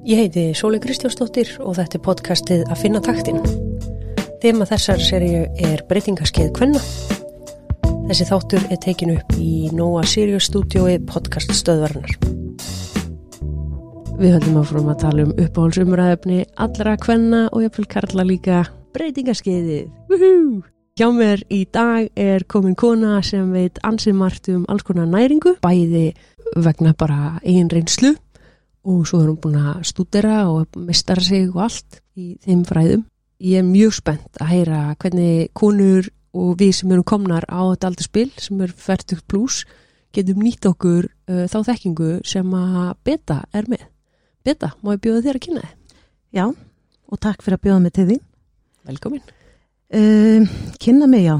Ég heiti Sóli Kristjánsdóttir og þetta er podcastið að finna taktin. Þema þessar serju er breytingaskeið Kvenna. Þessi þáttur er tekin upp í Nóa Sirius stúdiói podcast stöðvarnar. Við höldum áfram að tala um uppáhaldsumræðefni allra Kvenna og ég vil karla líka breytingaskeiðið. Woohoo! Hjá mér í dag er komin kona sem veit ansið margt um alls konar næringu, bæði vegna bara eigin reynslu og svo er hún búin að stúdera og mistara sig og allt í þeim fræðum. Ég er mjög spennt að heyra hvernig konur og við sem erum komnar á þetta aldrei sem er færtugt pluss getum nýtt okkur uh, þá þekkingu sem að beta er með. Beta, má ég bjóða þér að kynna þið? Já, og takk fyrir að bjóða mig til því. Velkomin. Uh, kynna mig, já.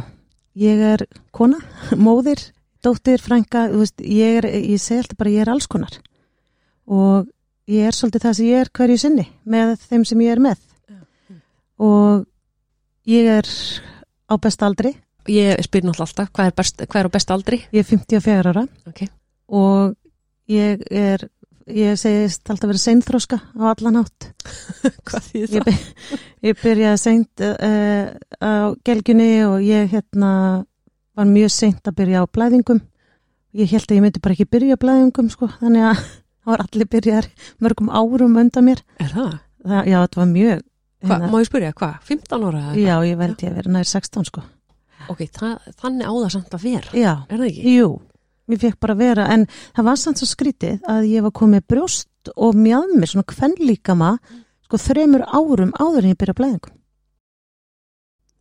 Ég er kona, móðir, dóttir, frænka, veist, ég, er, ég segi alltaf bara ég er alls konar. Og ég er svolítið það sem ég er hverju sinni með þeim sem ég er með. Og ég er á besta aldri. Ég spyr náttúrulega alltaf, hvað er, best, hvað er á besta aldri? Ég er 54 ára. Ok. Og ég er, ég segist alltaf verið seinþróska á allan átt. hvað þýð Ég, by, ég byrjaði seint uh, á gelgjunni og ég hérna var mjög seint að byrja á blæðingum. Ég held að ég myndi bara ekki byrja á blæðingum sko, þannig að það var allir byrjar mörgum árum undan mér. Er það? Það, já, þetta var mjög... Hva, má ég spyrja, hvað? 15 ára? Já, ég verði að vera nær 16 sko. Ok, það, þannig á það samt að vera. Já, Er það ekki? jú, ég fekk bara að vera, en það var samt svo skrítið að ég var komið brjóst og mjög mér, svona kvennlíkama, sko þremur árum áður en ég byrja á blæðingum.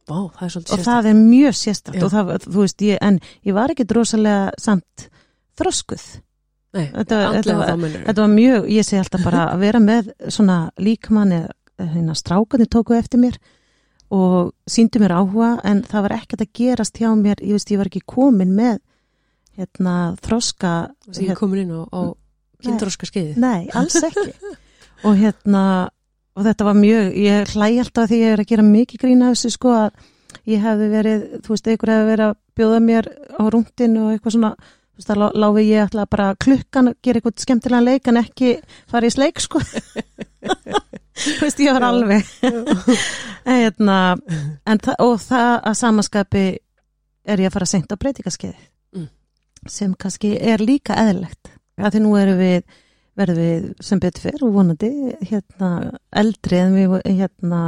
Vá, það er svolítið og það er mjög sérstætt Já. og það, þú veist, ég, en ég var ekki drosalega samt þroskuð Nei, þetta þetta þetta var mjög, ég segi alltaf bara að vera með svona líkmann eða hérna strákandi tóku eftir mér og síndu mér áhuga en það var ekkert að gerast hjá mér. Ég veist, ég var ekki komin með hérna þroska Þessi ég komin inn á, á kindróska skeiði. Nei, alls ekki. Og hérna og þetta var mjög, ég hlæ alltaf því ég er að gera mikið grína þessu sko að ég hefði verið, þú veist, einhver hefði verið að bjóða mér á rúndin og eitthvað svona þú veist, þá lá- láfi ég alltaf bara klukkan að gera eitthvað skemmtilega leik en ekki fara í sleik sko. Þú veist, ég var alveg. En hérna en og það að samaskapi er ég að fara seint á breytingaskeiði Mm. sem kannski er líka eðlilegt. Að því nú erum við verðum við sem betur fyrr og vonandi hérna eldri en við hérna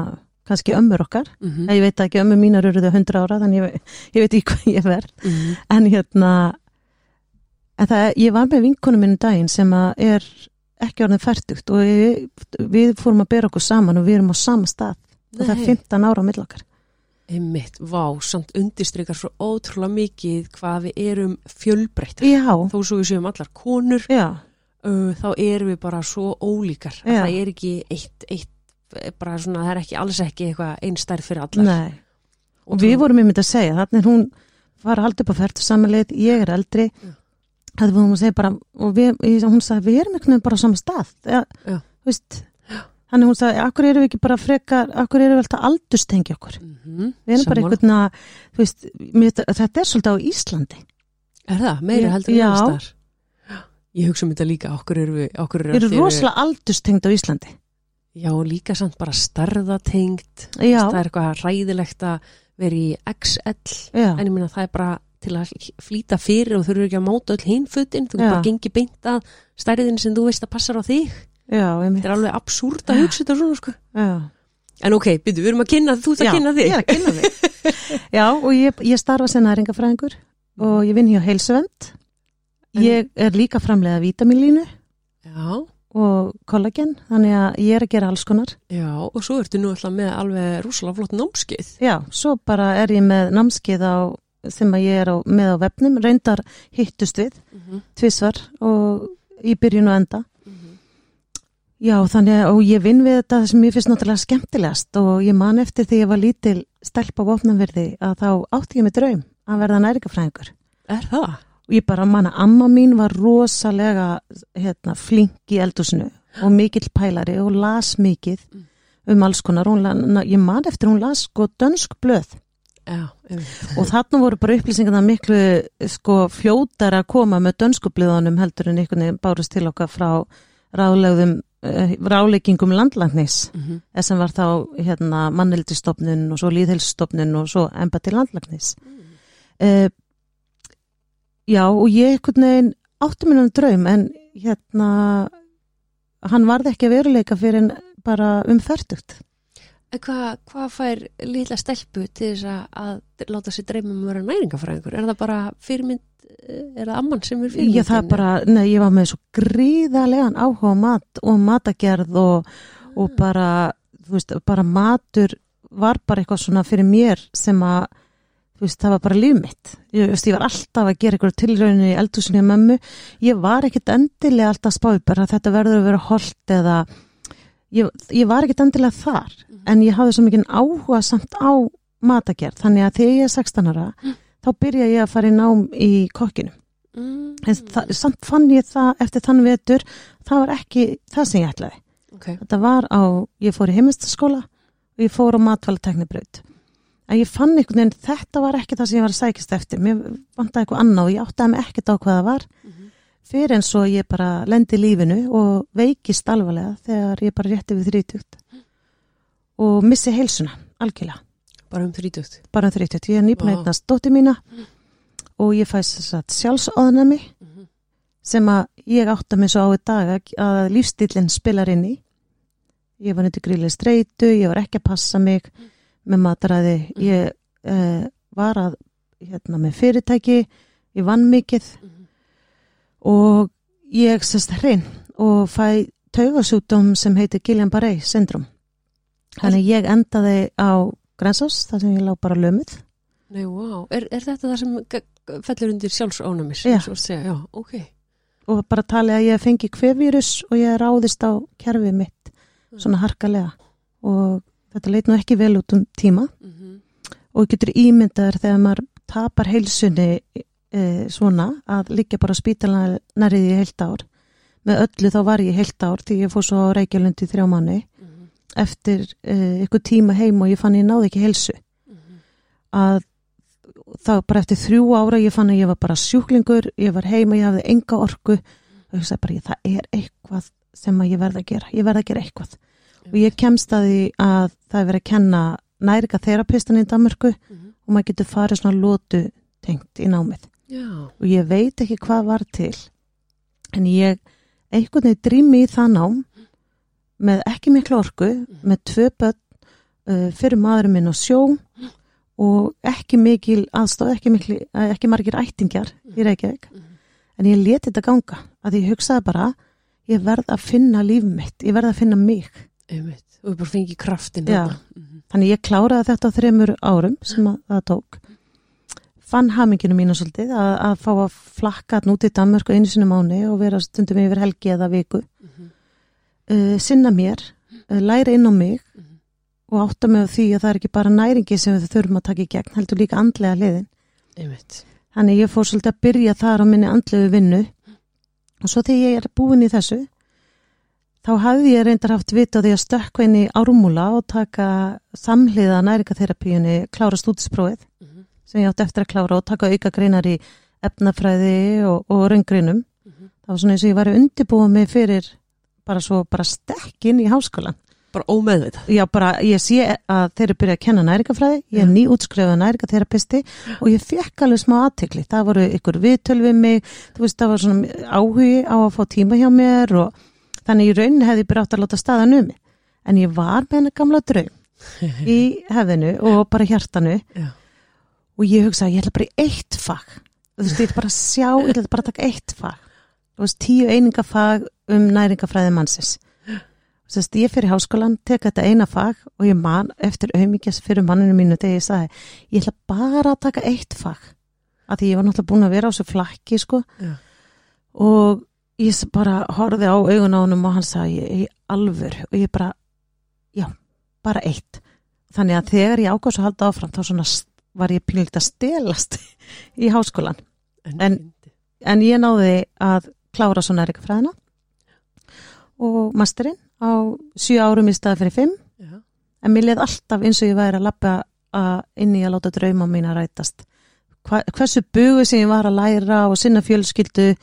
kannski ömmur okkar. Mm ég veit ekki, ömmur mínar eru þau 100 ára þannig ég, ég veit ekki hvað ég verð. -hmm. en hérna en það, ég var með vinkonum minn daginn sem er ekki orðin færtugt og við, við fórum að bera okkur saman og við erum á sama stað. Og það er 15 ára á millokkar Einmitt, vá, samt undirstrykar svo ótrúlega mikið hvað við erum fjölbreytt. Já, Þó svo við séum allar konur, uh, þá erum við bara svo ólíkar. Það er ekki eitt, eitt, bara svona, það er ekki alls ekki eitthvað einstær fyrir allar. nei. Og við vorum einmitt að segja, þannig hún var upp á færtu samanleit, ég er eldri. Já. Það vorum að segja bara og við, hún sagði, við erum veginn bara á sama stað þannig hún sagði, akkur erum við ekki bara frekar akkur erum við alltaf aldurstengja okkur Mm -hmm. við erum bara einhvern veginn að þú veist, mér, þetta er svolítið á Íslandi Er það? Meiri Ég- heldur já. annars staðar? Ég hugsa um þetta líka, okkur eru við, okkur eru við einu- rosalega aldurstengd á Íslandi Já, líka samt bara starðatengt. Það er eitthvað ræðilegt að vera í XL, já, en ég minna það er bara til að flýta fyrir og þurfur ekki að máta öll hinfutin, þú Já. bara gengi beint að stærðin sem þú veist að passar á þig. já, Þetta er alveg absúrt að hugsa þetta svona, sko. já En ok, byrju, við erum að kynna, þú ert að Já, kynna þig. ég er að kynna þig Já, og ég, ég starfa sem næringafræðingur og ég vinn hjá heilsuvend En- Ég er líka framlega vítamínlínu Já, og kollagen, þannig að ég er að gera alls konar já, og svo ertu nú alltaf með alveg rússalega flott námskeið. Já, svo bara er ég með námskeið á sem að ég er á, með á vefnum reyndar hittust við, Mm -hmm. tvisvar og í byrjun og enda Já, þannig að og ég vinn við þetta sem ég finnst náttúrulega skemmtilegast og ég man eftir því ég var lítil stelp á vopnanverði að þá átti ég með draum að verða næringafræðingur. Er það? Og ég bara man að amma mín var rosalega hérna, flink í eldúsinu og mikill pælari og las mikið um alls konar. Hún, ég man eftir hún las sko dönsk blöð Já, og þarna voru bara upplýsingarna miklu sko fljótar að koma með dönskubliðunum heldur en einhvern veginn bárust til okkar frá ráðlegðum uh, ráleikingum landlagnis Mm -hmm. sem var þá hérna, mannildistofnun og svo líðhelsstofnun og svo embati landlagnis uh, já og ég einhvern veginn átti minna draum en hérna hann varði ekki að veruleika fyrir bara um færtugt Hvað hva fær litla stelpu til þess að, að láta sér dreyma um að vera næringafræðingur? Er það bara fyrirmynd, eh, er það amman sem er fyrirmynd? Já, það er bara, nei, ég var með svo gríðarlegan áhuga á mat og matagerð og, og bara, þú veist, bara matur var bara eitthvað svona fyrir mér sem að, þú veist, það var bara líf mitt. Ég, veist, ég var alltaf að gera eitthvað tilrauninu í eldhúsinu í mömmu. Ég var ekkit endilega alltaf spáð bara þetta verður að vera holdt eða, ég, ég var ekkit endilega þar, en ég hafði svo mikið áhuga samt á matagerð. Þannig að þegar ég er 16 ára, þá byrja ég að fara í nám í kokkinu Mm. en samt fann ég það eftir þann vetur það var ekki það sem ég ætlaði. Ok, þetta var á, ég fór í heimistaskóla og ég fór á matvælateknibraut en ég fann einhvern veginn þetta var ekki það sem ég var að sækist eftir. Mér vantaði eitthvað annað og ég áttaði mig ekkert á hvað það var. Mhm. Fyrir en svo ég bara lendi lífinu og veikist alvarlega þegar ég bara rétti við þrítugt og missi heilsuna algjörlega bara um þrítugt. bara um þrítugt, ég er eignast dóttir mína og ég fæst þess að sjálfsóðnami Mhm. sem að ég átta mig svo á í dag að- lífstílinn spilar inn í. Ég var undir gríli streitu, ég var ekki að passa mig með mataræði. Ég uh, var að, hérna, með fyrirtæki, ég vann mikið Mhm. Og ég sérst hrein og fæ taugasjúkdóm sem heitir Guillain-Barré syndrom. Þannig ég endaði á Grensás, þar sem ég lá bara lömuð. Nei, wow. Er, er þetta það sem fellur undir sjálfsónumis? Já. Já, ok. og bara talið að ég fengi kvefvírus og ég ráðist á kerfið mitt svona harkalega og þetta leit nú ekki vel út um tíma Mm og getur ímyndaður þegar maður tapar heilsunni e, svona að liggja bara spítalna nærið í heilt ár. Með öllu þá var ég heilt ár því ég fór svo á Reykjavílundi þrjá manni -hmm. eftir e, ykkur tíma heim og ég fann ég náði ekki heilsu. Að þá bara eftir þrjú ára ég fann að ég var bara sjúklingur, ég var heima, ég hafði enga orku. Og ég sagði bara það er eitthvað sem að ég verð að gera, ég verð að gera eitthvað. Og ég kemst að því að það er verið að kenna næringa þerapistan í Danmörku Mhm. og maður getur farið svona lótu tengt í námið Já, og ég veit ekki hvað var til en ég einhvern veginn drými í það nám með ekki miklu orku með tvö börn uh, fyrir maðurinn minn á sjó og ekki mikil aðstof ekki, mikil, eh, ekki margir ættingjar í Reykjavík en ég leti þetta ganga að ég hugsaði bara ég verð að finna líf mitt, ég verð að finna mig einmitt. Og við bara fengið kraftin. Mhm. Þannig ég kláraði þetta á þremur árum sem að, það tók. Fann haminginu mínu svolítið að, að fá að flakka hann út í Danmörku einu sinni mánu og vera stundum yfir helgi eða viku. Mhm. Uh, sinna mér, uh, læra inn á mig Mhm. og átta mig á því að það er ekki bara næringi sem við þurfum að taka í gegn, heldur líka andlega liðin. Einmitt. Þannig ég fór svolítið að byrja þar á minni andlegu vinnu og svo þegar ég er búin í þessu þá hafði ég reyndar haft vit á því að stökkva inn í ármúla og taka samhliða næringaterapíunni klára stúdisprófið Mhm. Sem ég átti eftir að klára og taka auka greinar í efnafræði og, og raungrinum. Mhm. Það var svona eins og ég var að undirbúa mig fyrir bara svo bara stekkin í háskólan. Bara ómeðvitað. Já, bara ég sé að þeir eru byrjað að kenna næringafræði, ég er Já. nýútskrifuð næringaterapisti og ég fekk alveg smá aðtekli. Það voru ykkur viðtöl við mig, þú veist, það var svona áhugi á að fá tíma hjá mér og þannig í rauninni hefði ég bara átt að láta staðan um. En ég var með hennar gamla draum í hefðinu og bara hjartanu Já. Og ég hugsaði, ég ætla bara í eitt fag. Þú veist, ég ætla bara að sjá, ég ætla bara að taka eitt fag. Þú veist, tíu einingafag um næringafræði mannsins. Sest, ég fyrir háskólan, tek þetta eina fag og ég man eftir auðmíkjas fyrir manninu mínu þegar ég sagði, ég ætla bara að taka eitt fag. Af því ég var náttúrulega búin að vera á svo flakki, sko. Já. Og ég bara horfði á augun á honum og hann sagði, ég, ég alvör. Og ég bara, já, bara eitt. Þannig að þegar ég ákváðs að halda áfram, þá svona var ég pílikt að stelast í háskólan. En- En ég náði að klára svo næringafræðina og masterinn á sjö árum í stað fyrir fimm. Já. en mér leið alltaf eins og ég væri að lappa inn í að láta drauma mín að rætast. Hva, hversu bugu sem ég var að læra og sinna fjölskyldu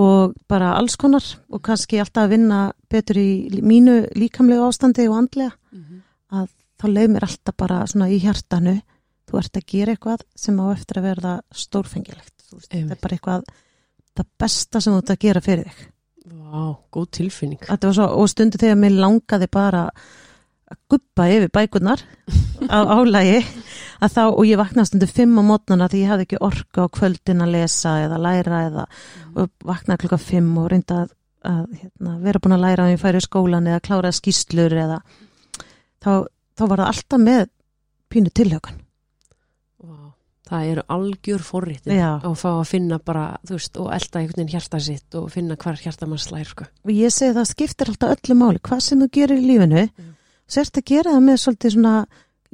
og bara alls konar og kannski alltaf að vinna betur í mínu líkamlegu ástandi og andlega. Að þá leið mér alltaf bara svona í hjartanu þú ert að gera eitthvað sem á eftir að verða stórfengilegt þetta er bara eitthvað það besta sem þú ert að gera fyrir þig. Vá, góð tilfinning. Svo, og stundu þegar mér langaði bara að guppa yfir bækurnar á álægi þá, og ég vaknaði stundu fimm á mótnana því ég hafði ekki orka á kvöldin að lesa eða læra eða og vaknaði klukka fimm og reynda að, að hérna, vera búin að læra að ég færi í skólan eða klára skýslur eða þá, þá var það alltaf með pínu tilhjögun Vá, það eru algjör forrítið Já. að fá að finna bara, þú veist, og elda einhvern veginn hjarta sitt og finna hvar hjarta mann slær, sko. og ég segi það skiptir alltaf öllu máli hvað sem þú gerir í lífinu Já. sérst að gera það með svolítið svona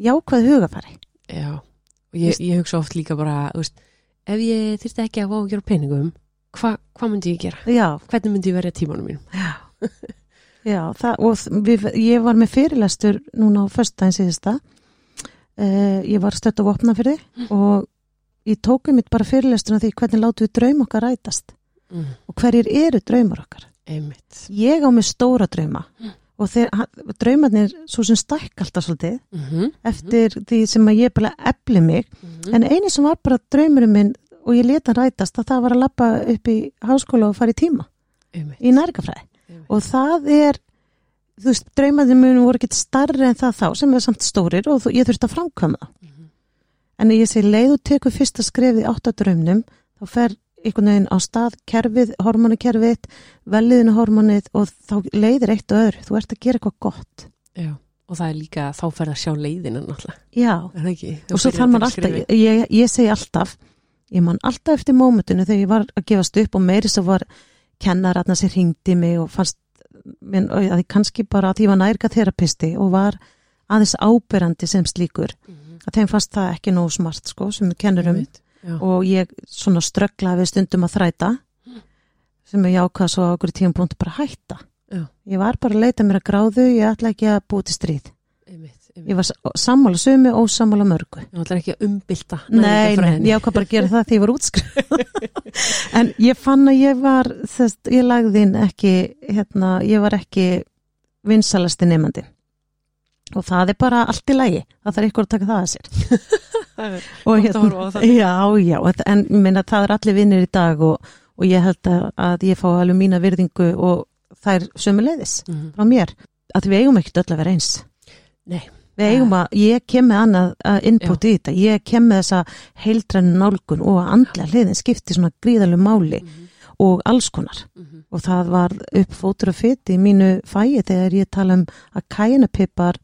jákvæð hugafæri Já, og ég, ég hugsa oft líka bara, þú veist, ef ég þyrfti ekki að fá að gera peningum, hva, hvað myndi ég gera? Já, Hvernig myndi ég verja tímanum mínum? Já, já það, og við, ég var með fyrirlestur núna á föstudaginn síðasta. Uh, ég var stött á vopnafyrði og ég tóku mitt bara fyrirlestur af því hvernig látum við draum okkar rætast Mm, og hverjir eru draumar okkar. einmitt. Ég á með stóra drauma og þeir, draumarnir svo sem stækka alltaf svolítið Mm -hmm. eftir því sem að ég bara efli mig Mhm. en eini sem var bara draumurinn minn og ég leta rætast að það var að lappa upp í háskóla og fara í tíma einmitt. í nærgafræði og það er þú veist, draumaði munu voru ekkert starri en það þá sem er samt stórir og þú, ég þurfti að framkvæma það. Mhm. en ég segi leið og tekur fyrsta skrefið í áttadraumnum þá fer einhvern veginn á stað kerfið, hormonakerfið veliðinu hormonið og þá leiðir eitt og öðru, þú ert að gera eitthvað gott. Já, og það er líka, þá fer að sjá leiðina náttúrulega, já, það ekki? og svo þarf maður alltaf ég, ég segi alltaf ég man alltaf eftir mómentinu þegar ég var að gefast upp og meiri svo var kennaratna sem ringdi mig og fannst minn, að ég kannski bara að ég var nærga terapisti og var aðeins áberandi sem slíkur Mhm. að þeim fannst það ekki nóg smart sko sem við kennurum Einmitt. Já. og ég svona strögglaði við stundum að þræta sem ég ákvað svo á okkur tímapunkti bara að hætta Já. ég var bara að leita mér að gráðu ég ætla ekki að búi til stríð Einmitt, ég var sammála sumi og sammála mörgu. Það ætlar ekki að umbylta Nei, nei, ég ákvað bara að gera það því ég var útskrif en ég fann að ég var þess, ég lagði inn ekki hérna, ég var ekki vinsalasti nefandi og það er bara allt í lagi það þarf ykkur að taka það að sér. Og það. já, já, en meina það er allir vinnir í dag og, og ég held að, að ég fá alveg mína virðingu og það er sömuleiðis Mhm. frá mér. Að við eigum ekkert öll að vera eins. Nei. Við eigum að, ég kem með annað uh, input í þetta, ég kem með þessa heildrænu nálgun og að andla hliðin skipti svona gríðalegu máli Mhm. og alls konar Mhm. og það var upp fótur og fytti í mínu fæi þegar ég tala um að kænapippar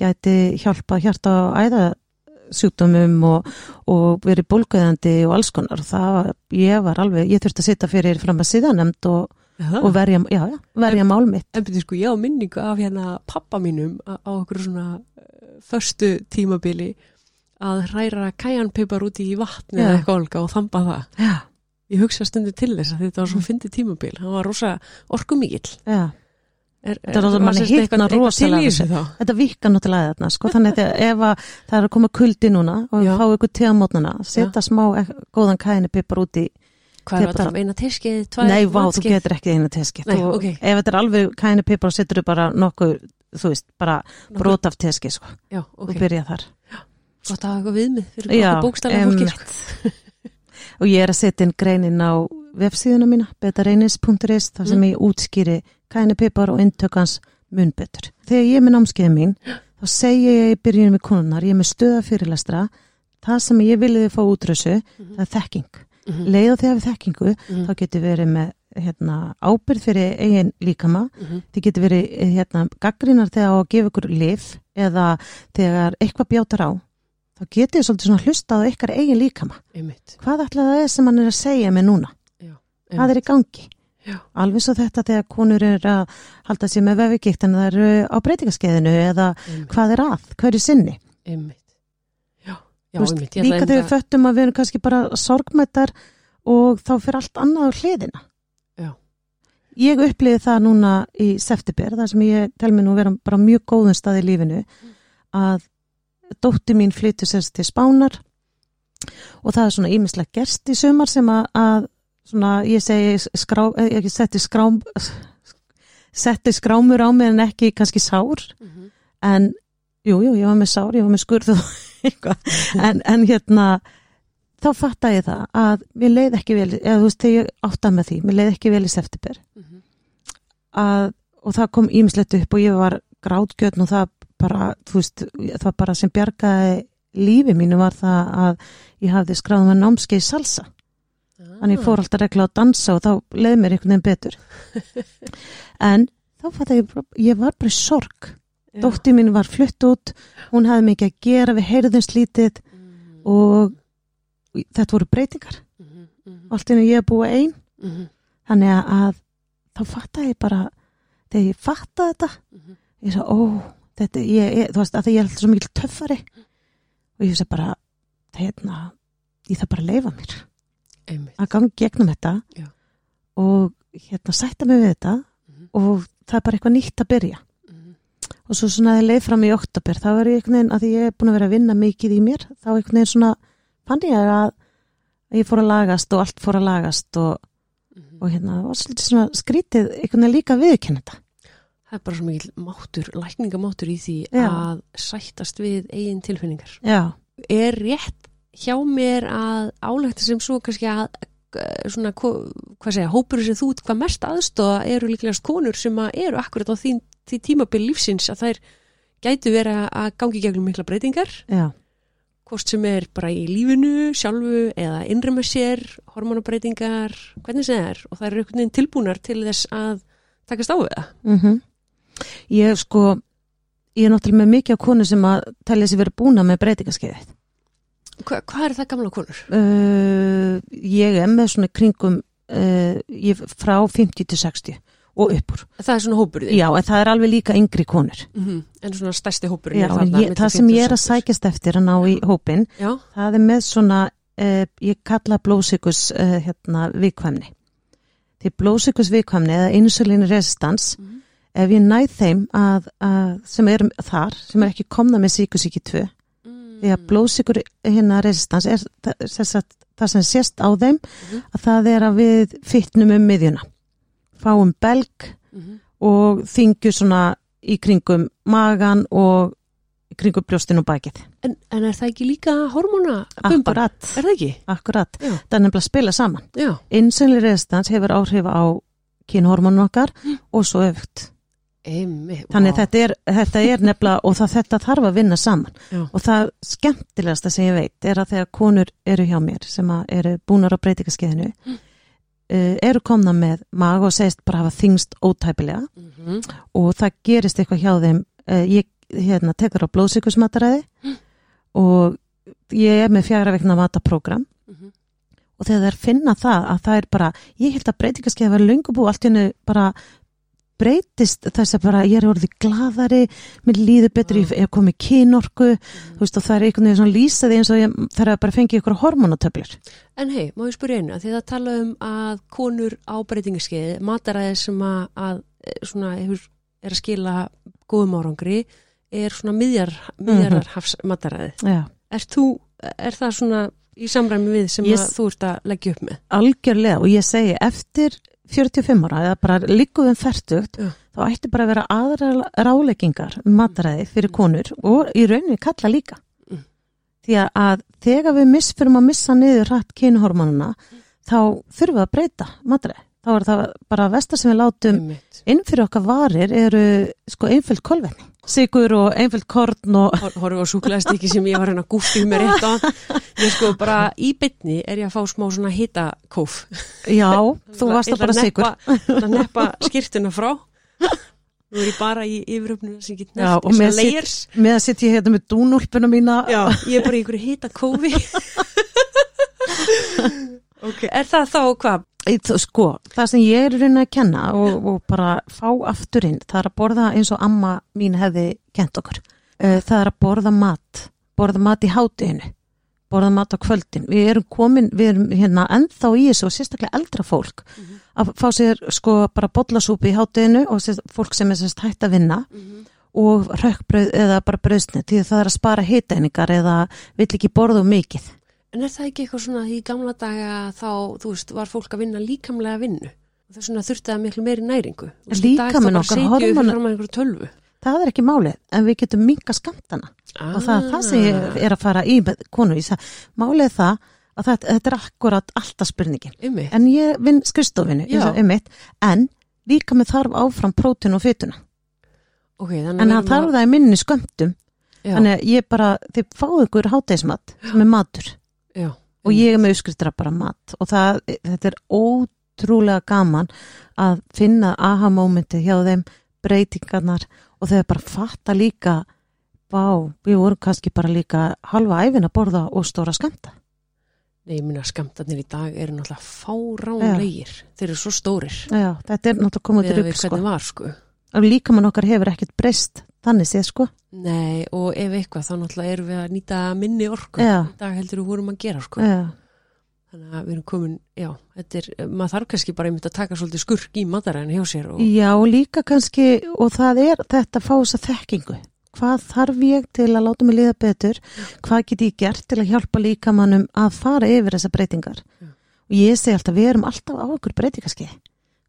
gæti hjálpa hjarta og æðasjúkdómum og, og verið bólgöðandi og alls konar og það var, ég var alveg, ég þurfti að sitta fyrir fram að síðanemnd og, og verja, já, já, verja mál mitt. En byrju sko, ég á minningu af hérna pappa mínum á okkur svona förstu tímabili að hræra kæjanpipar út í vatni eða eitthvað olga og þamba það. Já, Ég hugsa stundu til þess að þetta var svo fyndið tímabil. Hann var rosa orkumikill. já. Er, Þetta er það manni sagt hitnar eitthvað- eitthvað rosalega. Þetta virkar náttúrulega þarna, sko, þannig að ef að það er að koma kuldi núna og við fáum ykkur tegamótnana, setja smá góðan kæðinni pipar út í, Hvað er Tepar. að? Eina teskið, tvær nei, vá, þú getur ekki eina teskið. Nei, Þú- ok. Ef þetta er alveg kæðinni pipar og setur þú bara nokkuð, þú veist, bara brot af teskið, sko, Já, og ok. byrja þar. Gott að hafa eitthvað viðmið fyrir okkur bókstælega fólki. Sko. Og ég er að setja inn greinin á vefsíðuna mína, betareinis.is, þar sem Mm. ég útskýri kæðinni pipar og intökans mun betur. Þegar ég er með námskeiði mín, þá segi ég í byrjunum við konunar, ég er með stöða fyrirlestra, það sem ég viljiði fá útrössu, það er þekking. Mhm, leið og þegar við þekkingu mhm, þá getur verið með hérna, ábyrð fyrir eigin líkama mhm. þið getur verið hérna, gaggrinar þegar að gefa ykkur lif eða þegar eitthvað bjátar á þá getur þið svolítið hlustað á ykkar eigin líkama Einmitt. hvað ætla það er sem hann er að segja mig núna hvað er í gangi Já. alveg svo þetta þegar konur er að halda sér með vefigikt en það eru á breytingaskeiðinu eða Einmitt. hvað er að, hverju sinni Einmitt. Já, já, veist, einmitt. Líka þegar við föttum að við erum kannski bara sorgmættar og þá fyrir allt annað á hliðina Já. Ég uppliði það núna í september, þar sem ég tel mér nú vera bara mjög góðum stað í lífinu að dótti mín flyttu sérst til Spánar og það er svona ímislegt gerst í sumar sem að, að svona, ég segi skrá, eh, ég setti skrám setti skrámur á mig en ekki kannski sár Mhm. en jú, jú, ég var með sár, ég var með skurð og eitthvað, en, en hérna þá fatta ég það að mér leið ekki vel, eða þú veist, þegar ég átta með því, mér leið ekki vel í september Mhm. að, og það kom ímislegt upp og ég var grátgjörn og það bara, þú veist, það bara sem bjargaði lífi mínu var það að ég hafði skráðum að námskeið í salsa Þannig fór alltaf regla að dansa og þá leið mér einhvern veginn betur. En þá fatt ég, ég var bara í sorg. Já. Dóttir mín var flutt út, hún hafði mikið að gera, við heyrðum slítið Mhm. og þetta voru breytingar. Mhm. Mhm. Allt inni ég að búa einn. Mhm. Þannig að, þá fattaði ég bara, þegar ég fattaði þetta, Mhm. ég sagði, ó, þetta, ég, ég, þú veist, að ég er alltaf svo mikil töffari. Og ég sagði bara, hérna, ég þarf bara að leifa mér. Einmitt. að ganga gegnum þetta Já. og hérna sætta mig við þetta Mhm. og það er bara eitthvað nýtt að byrja Mhm. og svo svona að ég leið fram í oktober þá er ég einhvern veginn, að ég er búin að vera að vinna mikið í mér, þá einhvern veginn svona fann ég að, ég fór að lagast og allt fór að lagast og, Mhm. og hérna, það var svolítið svona skrítið einhvern veginn líka viðkynna þetta Það er bara svo mikil máttur, lækningamáttur í því Já. að sættast við eigin tilfinningar. Já, Er rétt hjá mér að álægta sem svo kannski að eh, svona, hvað segja, hópur sem þú ert hvað mest aðstóða eru líklegast konur sem eru akkurat á því, því tímabil lífsins að þær gætu vera að gangi gegnum mikla breytingar já, hvort sem er bara í lífinu sjálfu eða innri með sér hormonabreitingar, hvernig sem það er og það eru einhvern veginn tilbúnar til þess að takast á við það. mhm Ég sko, ég er náttúrulega með mikið af konu sem að telja sér verið búna með breytingaskeiðið Hva, hvað er það gamla konur? Uh, ég er með svona kringum uh, ég, frá 50 til 60 og uppur. Það er svona hópur í því? Já, en það er alveg líka yngri konur. Mhm, En svona stærsti hópur Já, en ég, það sem ég er að sækjast eftir að ná í hópin, Já, það er með svona, uh, ég kalla blóðsykus uh, hérna, vikvæmni. Því blóðsykus vikvæmni eða insulin resistance, Mhm. ef ég næð þeim að, að, sem er þar, sem er ekki komna með síkusíki 2, því að blóðsykur hérna resistans er þess að, það sem sést á þeim Mhm. að það er að við fytnum um miðjuna fáum belg Mhm. og þingju svona í kringum magan og í kringum brjóstin og bakið en, en er það ekki líka bumban? akkurat, Er það ekki? akkurat Já. það er nefnilega að spila saman Já, insulin resistans hefur áhrif á kynhormónun okkar og svo öfugt einmitt. þannig þetta er, þetta er nefnilega og það, þetta þarf að vinna saman Já. og það skemmtilegasta sem ég veit er að þegar konur eru hjá mér sem eru búnar á breytingaskeiðinu Mm. Uh, eru komna með maga og segist bara hafa þingst ótæpilega Mhm. og það gerist eitthvað hjá þeim uh, ég hérna, tekur á blóðsykusmataræði Mm. og ég er með fjara vegna mataprógram Mhm. og þegar þær finna það að það er bara, ég held að breytingaskeiði var löngubú allt í hennu bara breytist þess að bara ég er orðið gladari, mér líður betur ég er komið kynorku þú veist og það er einhvern veginn svona lýsaði eins og ég þarf að bara fengja ykkur hormonatöflur. En hei, má ég spyrja einu, því það tala um að konur á breytingaskeiði, mataræði sem að, að eh, svona, er að skila góðum árangri, er svona miðjar, miðjararhafs mataræði. Já, Er, þú, er það svona í samræmi við sem Ég að þú ert að leggja upp með? algjörlega og ég segi eftir 45 ára eða bara líkuðum færtugt Já. þá ætti bara að vera aðra ráleikingar um mataræði fyrir konur og í rauninni kalla líka. Mm. því að, þegar við misfyrum að missa niður hratt kynhormonuna þá þurfum við að breyta mataræði. Þá er það bara vestar sem við látum inn fyrir okkar varir eru sko einföld kolvetni sigur og einföld korn og Hor- Horfum á súklaðstíki sem ég var hérna gúfið með rétt á. Ég sko bara í bytni er ég að fá smá svona hitakóf. já, þú varst að bara sigur Það neppa skýrtuna frá. Nú er ég bara í yfiröfnuna sem get nefnt og sitt- layers. með að sitja hérna með dúnúlpuna mína Já, ég er bara í einhverju hitakófi. ok, er það þá hvað? Sko, það sem ég er rauninni að kenna og, og bara fá afturinn það er að borða eins og amma mín hefði kent okkur. Eh, það er að borða mat borða mat í hátinu borða mat á kvöldin. Við erum komin, við erum hérna ennþá í þessu og sérstaklega eldra fólk að fá sér sko bara bollasúpi í hátinu og sér, fólk sem er sérst hægt að vinna og rökkbröð eða bara bröðsni því að það er að spara hiteiningar eða vill ekki borða of mikið En er það ekki eitthvað svona í gamla daga þá, þú veist, var fólk að vinna líkamlega vinnu? Og þess vegna þurfti það miklu meiri næringu. Í dag þá Líkaminn bara okkar, sitjum við hormónar- fram að einhverju tölvu. það er ekki málið, en við getum minka skamtana Ah. og það það sem ég er að fara í með konu, ég sagði, málið það að þetta, þetta er akkurat alltaf spurningin. Ymmi, en ég vinn einmitt, en líka með þarf áfram prótin og fytuna, ok, þannig en það erum þarf að- það í minni skömmtum, Já, þannig að ég bara þið fáðu ykkur hátægismat sem er matur já, og ég er með uppskriftra bara mat og það, þetta er ótrúlega gaman að finna aha-mómenti hjá þeim breytingarnar og þeir bara fatta líka vá, við vorum kannski bara líka halva æfin að borða og stóra skamta Nei, ég minna skamtarnir í dag eru náttúrulega fáránlegir. Þeir eru svo stórir. Já, þetta er náttúrulega komið til að upp sko. var, sko. líka mann okkar hefur ekkert breyst þannig séð sko Nei, og ef eitthvað, þá náttúrulega erum við að nýta minni orku. Í dag heldur við vorum að gera, sko. Já, Þannig að við erum komin, já, þetta er, maður þarf kannski bara einmitt að taka svolítið skurk í mataræðin hjá sér og, Já, líka kannski og það er þetta að fá þessa þekkingu hvað þarf ég til að láta mig liða betur hvað get ég gert til að hjálpa líkamannum að fara yfir þessa breytingar Já. og ég segi alltaf, við erum alltaf á okkur breytingarskeið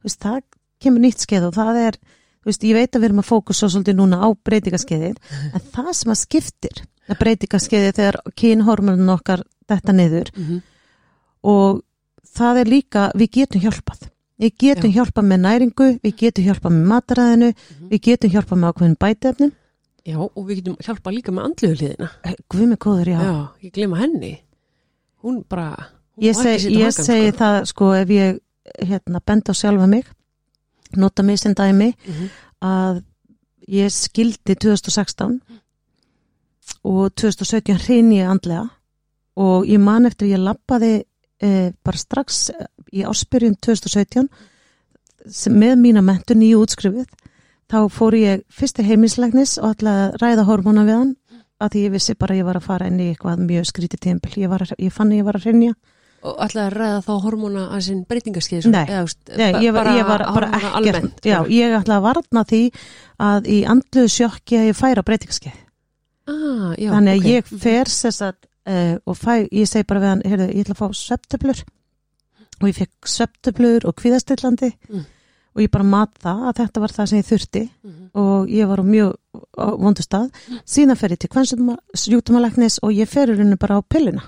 veist, það kemur nýtt skeið og það er veist, ég veit að við erum að fókusa svolítið núna á breytingarskeiðið en það sem að skiptir að breytingarskeiðið þegar kynhormonun okkar þetta niður mm og það er líka, við getum hjálpað við getum Já. hjálpað með næringu við getum hjálpað með mataræðinu Mhm. við getum hjálpað með ákveðin bætefnum já, og við getum hjálpa líka með andluðu hliðina. Guð mig góður, já, Já, ég glema henni. Hún bara, hún ég, má seg, ekki sitja á ég hakann, segi sko. það sko ef ég hérna, benda á sjálfa mig nota mig sem dæmi Mhm. að ég skildi 2016 og 2017 hrein ég andlega og ég man eftir ég lappaði eh, bara strax eh, í áspyrjun 2017 sem, með mína mentun í útskrifið. Þá fór ég fyrst til heiminslegnis og ætlaði að ræða hormóna við hann að því ég vissi bara að ég var að fara inn í eitthvað mjög skrítið tímpil, ég, ég fann að ég var að hrinja Og að ræða þá hormóna að sinn breytingaskeið. Nei. Nei, ég var, ég var bara ekkert almennt, já, ég ætlaði að varna því að í andluðu sjokki að ég færa breytingaskeið Ah, já, þannig að ok. ég fer sess að uh, og fæ, ég segi bara við hann heyrðu, ég ætla að fá sveptöflur og ég fekk sveptöflur og kvíðastillandi Mm. og ég bara mat það að þetta var það sem ég þurfti Mhm. og ég var á mjög vondu stað síðan fer ég til kvennsjútumalæknis og ég fer í rauninu bara á pilluna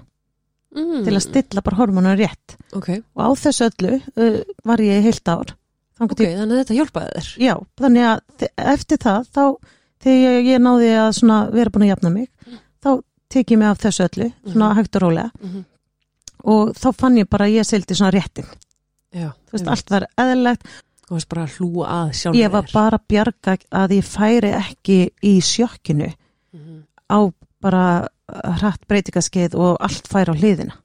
Mm. til að stilla bara hormónu rétt. Ok, og á þessu öllu uh, var ég heilt ár. Þangað ok, til- þannig að þetta hjálpaði þér. Já, þannig að eftir það þá þegar ég, náði að vera búin að jafna mig þá tek ég mig af þessu öllu svona hægt og rólega. Mhm. og þá fann ég bara að ég seldi svona réttin. Já, veist, allt var eðlilegt. Þú varst bara að hlúa að sjálf ég var bara að bjarga að ég færi ekki í sjokkinu Mhm. á bara hratt breytingaskeið og allt færi á hliðina.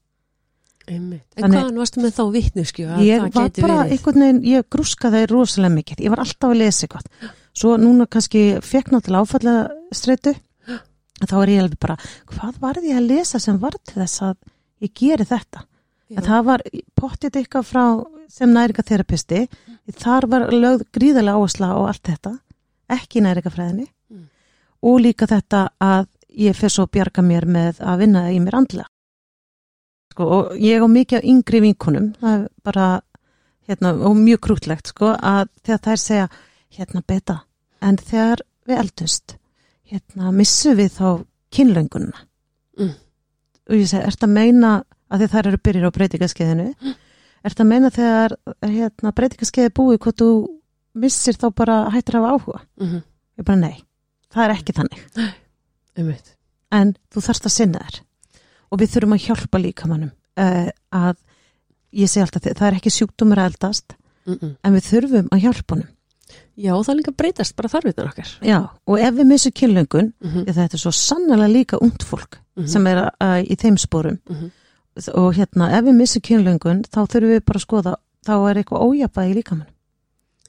Einmitt. En Þannig- hvaðan varstu með þá vittneskju ég var bara verið? einhvern veginn, ég grúskaði rosalega mikið, ég var alltaf að lesa eitthvað. Svo núna kannski fekk náttúrulega áfallega streitu þá er ég alveg bara, hvað varði ég að lesa sem var til þess að ég geri þetta? En það var pottið eitthvað frá sem næringatherapisti þar var lögð gríðarlega áhersla á allt þetta, ekki næringafræðinni Mm. og líka þetta að ég fyrir svo að bjarga mér með að vinna í mér andlega sko, og ég á mikið af yngri vinkunum það er bara hérna, og mjög krútlegt sko, að þegar þær segja hérna beta, en þegar við eldust hérna missum við þá kynlöngununa Mm. og ég segi, ert að meina að því þær eru byrjir á breytingaskeiðinu Mm. ert að meina þegar hérna, breytingaskeiði búið hvort þú missir þá bara hættir að hafa áhuga Mhm. ég bara nei, það er ekki þannig Einmitt. en þú þarfst að sinna þér og við þurfum að hjálpa líkamannum uh, að ég segi alltaf það er ekki sjúkdómur að eldast Mm en við þurfum að hjálpa honum Já, það líka breytast bara þarfirnar okkar. Já, og ef við missum kynlöngun Mhm. því þetta er svo sannlega líka ungt fólk Mhm. sem er uh, í þeim sporum Mhm. og hérna ef við missum kynlöngun þá þurfum við bara að skoða þá er eitthvað ójafað í líkamann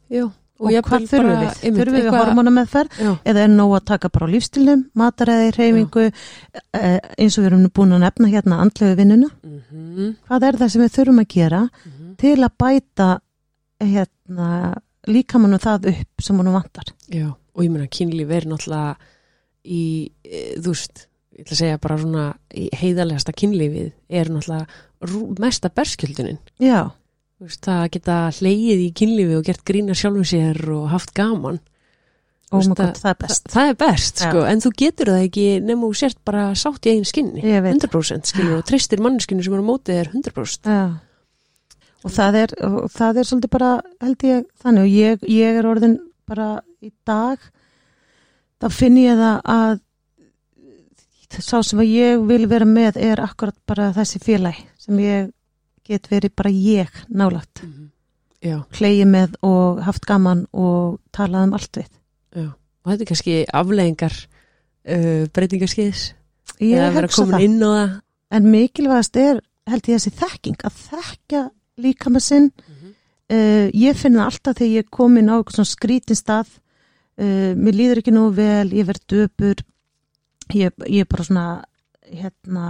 Já, og, jafnvel hvað þurfum við? þurfum við eitthvað- hormonameðferð Já, eða er nóg að taka bara á lífstilnum mataræði, reyfingu eh, eins og við erum búin að nefna hérna andlegu vinnuna Mhm. hvað er það sem við þurfum að gera Mhm. til að bæta hérna, líkamannum það upp sem honum vantar Já, og ég meina kynlíf er náttúrulega í, e, þú veist, ég ætla að segja bara svona heiðalegasta kynlífið er náttúrulega mesta berskjöldunin já, veist, það að geta hleyið í kynlífi og gert grína sjálfum sér og haft gaman oh veist god, að- það er best það er best Já. sko, en þú getur það ekki nema þú sért bara sátt í eigin skinni Ég veit. 100% skilur og treystir manneskinu sem er á mótið er 100% Já. Og það er, og það er svolítið bara, held ég, þannig og ég, ég er orðin bara í dag, þá finn ég það að sá sem að ég vil vera með er akkurat bara þessi félag sem ég get verið bara ég nálagt. já, Hleyið með og haft gaman og talað um allt við. já. Og þetta er kannski afleðingar uh, breytingarskiðis Ég eða vera hugsa komin það. inn á það? En mikilvægast er, held ég, þessi þekking, að þekka líka með sinn. Uh, ég finn það alltaf þegar ég er komin á eitthvað svona skrítin stað. Uh, mér líður ekki nú vel, ég verð döpur. Ég er bara svona hérna,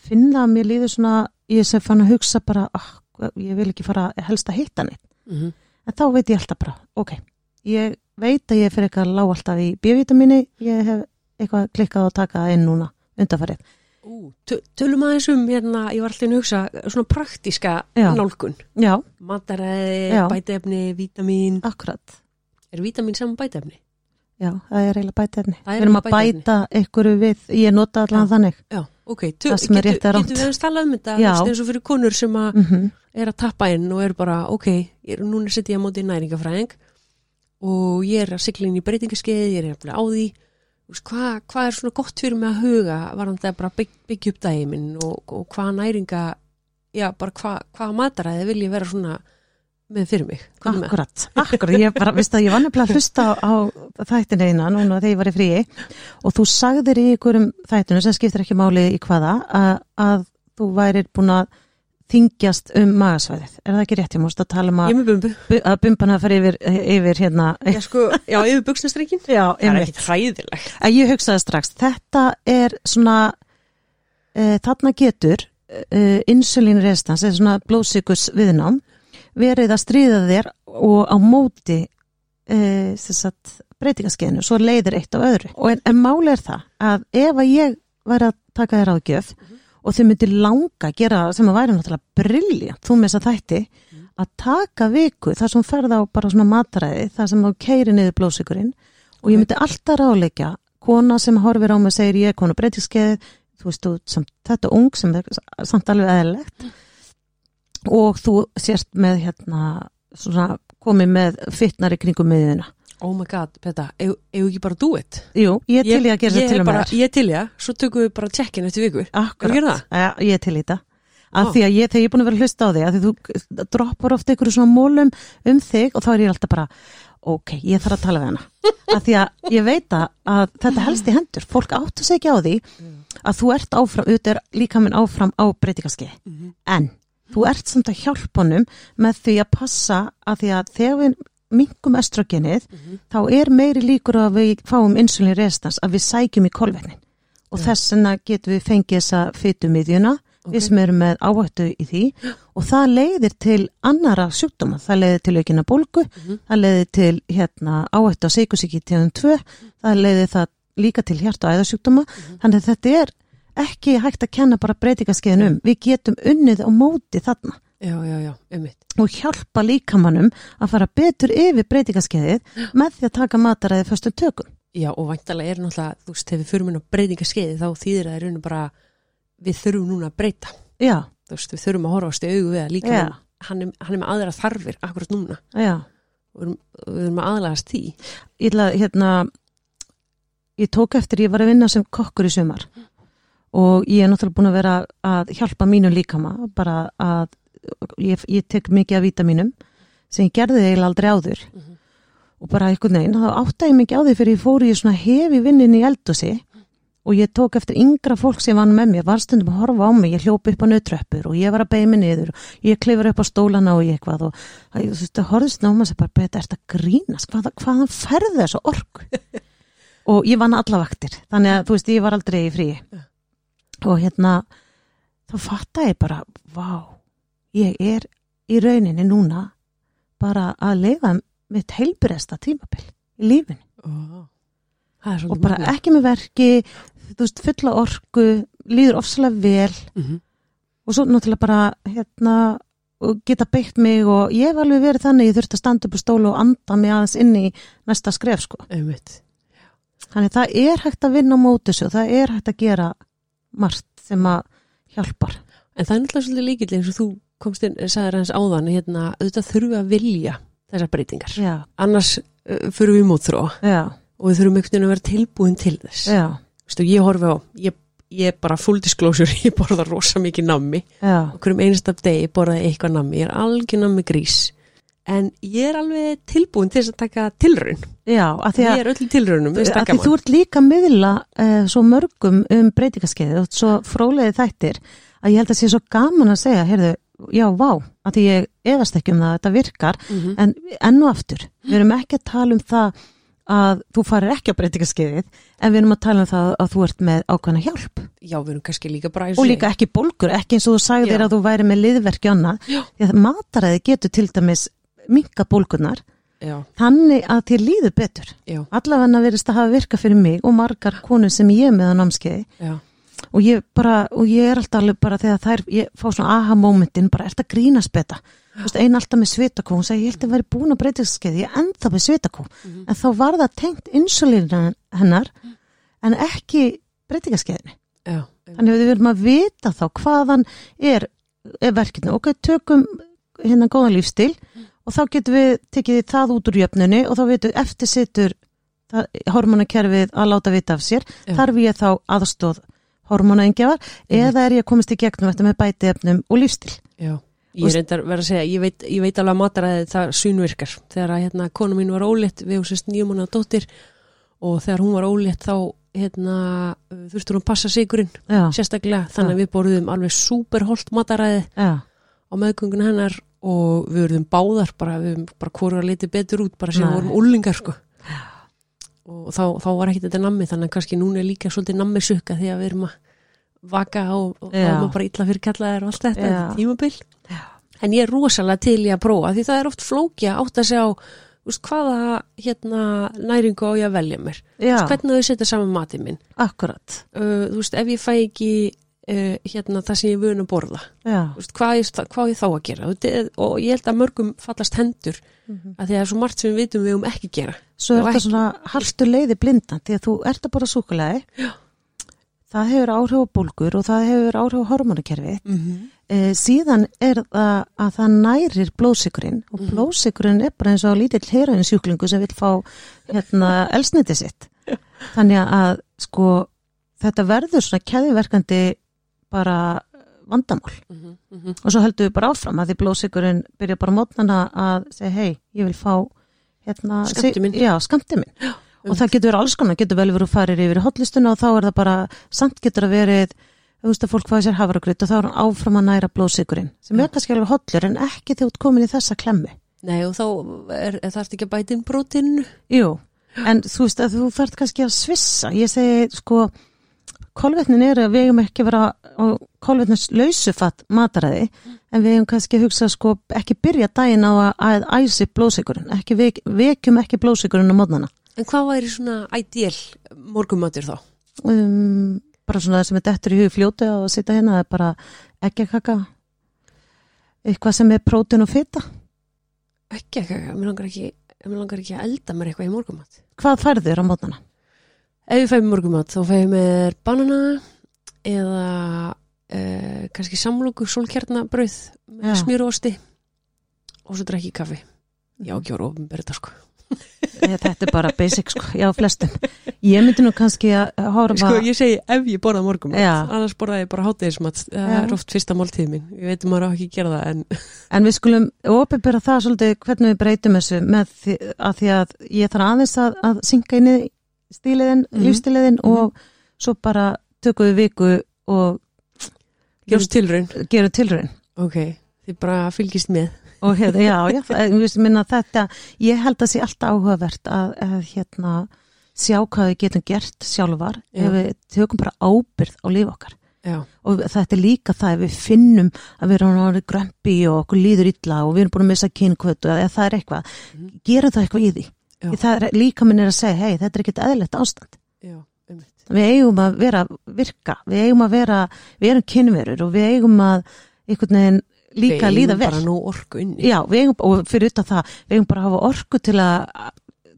finn það að mér líður svona, ég sem fann að hugsa bara, ah, ég vil ekki fara helst að hitta neitt, Mhm. en þá veit ég alltaf bara, ok, ég veit að ég fyrir eitthvað lág alltaf í B-vitamini ég hef eitthvað klikkað og takað inn núna undarfarið, Ú, tö- tölum aðeins um hérna, ég var alltaf að hugsa svona praktíska Já. nálgun. Já, mataræði, bætefni, vítamin akkurat. Er vítamin saman bætefni? Já, það er eiginlega. Það er Við erum að bæta einhverju við, ég nota allan Já. þannig. Já, ok, Tö, Það sem er rétt eða rangt. getur við hans talað um þetta eins og fyrir konur sem að Mm er að tappa inn og er bara, ok, er- núna setjum ég á móti næringafræðing og ég er að sigla inn í breytingaskeið, ég er jafnlega á því hvað, hvað er svona gott fyrir mig að huga varðandi að bara bygg, byggja upp minn og, og hvað næringa já, bara hvað, hvað mataræði vil ég vera svona með fyrir mig Komdu með. Akkurat, akkurat, ég bara, viðst að ég var nefnilega að hlusta á, á þættin eina núna þegar ég var í fríi og þú sagðir í einhverjum þættinu sem skiptir ekki máli í hvaða að, að þú værir búin að þingjast um magasvæðið. Er það ekki rétt? Ég múst að tala um að, er bumbu bu- að bumbana fari yfir, yfir hérna. Já, sko, já, yfir buksnastreikin Já, Það er ekkit hræðilegt að ég hugsaði strax, þetta er svona uh, þarna getur uh, insulinrestans eða svona blóðsykus viðnám verið að stríða þér og á móti uh, breytingaskeiðinu, svo leiðir eitt á öðru. Og en, en máli er það að ef að ég væri að taka þér ágjöf og þau myndir langa að gera sem að væri náttúrulega briljant, þú með þess að þætti að taka viku þar sem þú ferð á bara svona mataræði þar sem þú keiri niður blóðsykurinn og ég myndi alltaf ráleikja kona sem horfir á mig og segir ég er konu breytiskeið þú veist, þú, sem, þetta ung sem er samt alveg eðlilegt og þú sérst með hérna svona komið með fitnar í kringum miðuna Oh my god, Peta, eigum eigum ekki bara do it Jú, ég er til í að gera ég þetta til og með Ég er til í að, svo tökum við bara tjekkin eftir viku. Hefur gera það? Ja, ég er til í þetta. Að Ó. því að ég, þegar ég er búin að vera að hlusta á þig að því þú droppar ofta ykkur svona mólum um þig og þá er ég alltaf bara ok, ég þarf að tala við hana. Að því að ég veit að, þetta helst í hendur. Fólk áttu ekki á því að þú ert áfram, auðvitað er líka minn áfram á breytingarskeið, en þú ert samt að hjálpa honum með því að passa að því að þegar við mingum estrogenið, þá er meiri líkur að við fáum insulin resistans að við sækjum í kolvetnin. Og þess vegna getum við fengið þessa fytumiðjuna við sem erum með áhættu í því. Og það leiðir til annara sjúkdóma, það leiðir til aukina bólgu, það leiðir til hérna, áhættu á seikusíki tegum 2, það leiðir það líka til hjart og æðasjúkdóma, þannig að þetta er ekki hægt að kenna bara breytingaskeiðin um, við getum unnið á móti þarna. Já, já, og hjálpa líkamannum að fara betur yfir breytingaskeiðið með því að taka mataræði föstum tökum. Já, og væntalega er náttúrulega, þú veist, þegar við förum inn á breytingaskeiði þá þýðir það í rauninu bara við þurfum núna að breyta. Já, þú veist, við þurfum að horfast í augu við að líka Já. hann, hann er með aðra þarfir akkurat núna. Við erum að aðlagast því. Ég ætla, hérna, ég tók eftir, ég var að vinna sem kokkur í sumar og ég er náttúrulega búin að vera að hjálpa mínu líkama, bara að ég, ég tek mikið af vítaminum sem ég gerði eiginlega aldrei áður. Og bara einhvern veginn, þá áttaði ég mikið á því fyrir ég fór í svona hefi vinnin í eldúsi og ég tók eftir yngra fólk sem vann með mér, var stundum að horfa á mig ég hljópi upp á nötröppur og ég var að beigja mig niður og ég klifur upp á stólana og ég eitthvað og það- þú veist, það horfðist náma sem bara betur þetta grínast, hvað, hvaðan ferði þessu orku? Og ég vann alla vaktir þannig að þú veist, ég var aldrei í fríi og hérna þá fatta ég bara, vá ég er í rauninni núna bara að lifa mitt heilbresta tímabil í lífinu oh. er og bara magnað. ekki með verki þú veist, fulla orku líður ofsalega vel Mhm. og svo náttúrulega bara hérna geta beitt mig og ég hef alveg verið þannig ég þurfti að standa upp á stólu og anda mig aðeins inn í næsta skref sko Einmitt. þannig það er hægt að vinna á móti þessu og það er hægt að gera margt sem að hjálpar En það er náttúrulega svolítið líkill eins og þú komst inn, sagðir hans áðan, hérna, auðvitað þurfum að vilja þessar breytingar. já, Annars uh, fyrir við mótþró já, og við þurfum einhvern veginn að vera tilbúin til þess. já, Vistu, ég horfi á, ég, ég bara full disclosure, ég borða rosa mikið nammi. Okkur um einasta degi borðaði ég eitthvað nammi, ég er algjör nammi grís. En ég er alveg tilbúin til þess að taka tilraun. Já að því að, er öll í tilraunum, veist að það því þú ert líka miðla uh, svo mörgum um breytingaskeiði og svo fróliði þættir að ég held að sé svo gaman að segja, heyrðu, já, vá að því ég efast ekki um það að þetta virkar Mhm. en enn og aftur, við erum ekki að tala um það að þú farir ekki á breytingaskeiðið en við erum að tala um það að þú ert með ákveðna hjálp Já, við erum kannski líka eins og líka ekki bólgur, ekki eins og þú sagðir að þú væri með Já. því að mataræði getur til dæmis minka bólgunar Já, þannig að þér líður betur. Já, allavega verðist að hafa virkað fyrir mig og margar konur sem ég er með á námskeiði. Og ég bara, og ég er alltaf alveg bara þegar þær, ég fá svona aha momentin bara, ert að grínast beta? Þú veist, ein alltaf með svitakó, hún segi, ég held að væri búin að breytingskeið, ég ennþá með svitakó Mhm. en þá var það tengt insulín hennar en ekki breytingaskeiðinni. Þannig að við verðum að vita þá hvaðan er, er verkefni ok, tökum hérna góðan lífstil og þá getum við tekið það út úr jöfnunni og þá veitum við eftir situr hormonakerfið að láta vita af sér. Já. þarf ég þá aðstóð hormonaengjafar eða er ég að komast í gegnum þetta með bætiefnum og lífstil Já, ég reyndar verið að segja, ég veit, ég veit alveg að mataræði það sунvirkar. Þegar að hérna, konu mín var ólétt, við húsist nýjum hana dóttir og þegar hún var ólétt þá hérna, þurftur hún passa sigurinn já, sérstaklega, þannig að við borðum alveg súperholt mataræði já, á meðgöngun hennar og við verðum báðar bara, við höfum bara hvora litið betur út bara sem við vorum úlingar sko. og þá, þá var ekki þetta nammi þannig að kannski núna er líka svolítið nammi sukka því að við erum að vaka og, og þá Já. er maður bara illa fyrir kallaðir og allt þetta, þetta er tímabil. Já. en ég er rosalega til í að prófa því það er oft flókja átt að sjá úst, hvaða hérna, næringu á ég að velja mér. Úst, hvernig þau setja saman matið minn? Akkurat uh, þú veist, ef ég fæ ekki uh, hérna, það sem ég vun að borða. Veist, hvað, ég, hvað ég þá að gera? Er- og ég held að mörgum fallast hendur Mhm. að því að það er svo margt sem við vitum við um ekki gera. Svo er þetta svona haltu leiði blindan því að þú ert að bara súkulega það hefur áhrif á bólgur og það hefur áhrif á hormonakerfið mm -hmm. e, síðan er það að það nærir blóðsykurinn og Mhm. blóðsykurinn er bara eins og lítill heraðinsjúklingu sem vil fá hérna elsniti sitt. Þannig að sko þetta verður svona keðiverkandi bara vandamál. Mm -hmm. og svo heldur við bara áfram að því blóðsykurinn byrja bara mótnana að segja hei, ég vil fá hérna, Skammtinn minn. já, skamti minn. Og það getur verið alls konar, getur vel verið að fara yfir hotlistuna og þá er það bara, samt getur að verið þú veist að fólk fáið sér hafragrut og þá er hann áfram að næra blóðsykurinn sem er kannski alveg hotlur en ekki ert komin í þessa klemmu. Nei og þá er, er það ekki að bæta inn prótinu Jú, en þú veist að þú þarf kannski að svissa, ég segi sko kolvetnin eru að við eigum ekki að vera á kolvetnins lausufatt mataræði en við eigum kannski að hugsa sko ekki byrja daginn á að, æsi blóðsykurinn, ekki vek, vekjum ekki blóðsykurinn á mótnana En hvað væri svona ideal morgumatur þá? um, bara svona það sem er dettur í hug fljóti að sitja hérna, það er bara ekki að kaka eitthvað sem er prótin og fita ekki, mér langar ekki, mér langar ekki að elda mér eitthvað í morgumat hvað færður á mótana? Ef ég fæ mér morgumat þá fæ ég mér banana eða uh, kannski samloku sólkjarnabrauð með Já. smjöruosti og svo drekki kaffi. Já, ekki voru ofin berða sko. Þetta er bara basic sko, já flestum. Ég myndi nú kannski að horfa Sko ég segi ef ég borða morgumat Já. annars borða ég bara hátegismat það er oft fyrsta máltíð mín. Ég veit maður á ekki að gera það en En við skulum opinbera það svolítið hvernig við breytum þessu með því að, því að ég þarf aðeins að, að synga inn í stíliðin, Mhm. lífstíliðin og svo bara tökum við viku og gerust tilraun gerum tilraun. ok, þið bara fylgist með Og hérna, já, já, það- minna þetta, ég held að sé alltaf áhugavert að, að hérna sjá hvað við getum gert sjálfar Já. ef við tökum bara ábyrð á líf okkar. já, og þetta er líka það ef við finnum að við erum orðið grömpi og okkur líður illa og við erum búin að missa kynkvötu eða það er eitthvað, Mhm. gerum það eitthvað í því það er líka minn er að segja, hei, þetta er ekkert eðlilegt ástand. Já, við eigum að vera virka, við eigum að vera við erum kynverur og við eigum að einhvern veginn líka Við líða vel. Já, eigum, og fyrir utan það, við eigum bara að hafa orku til að,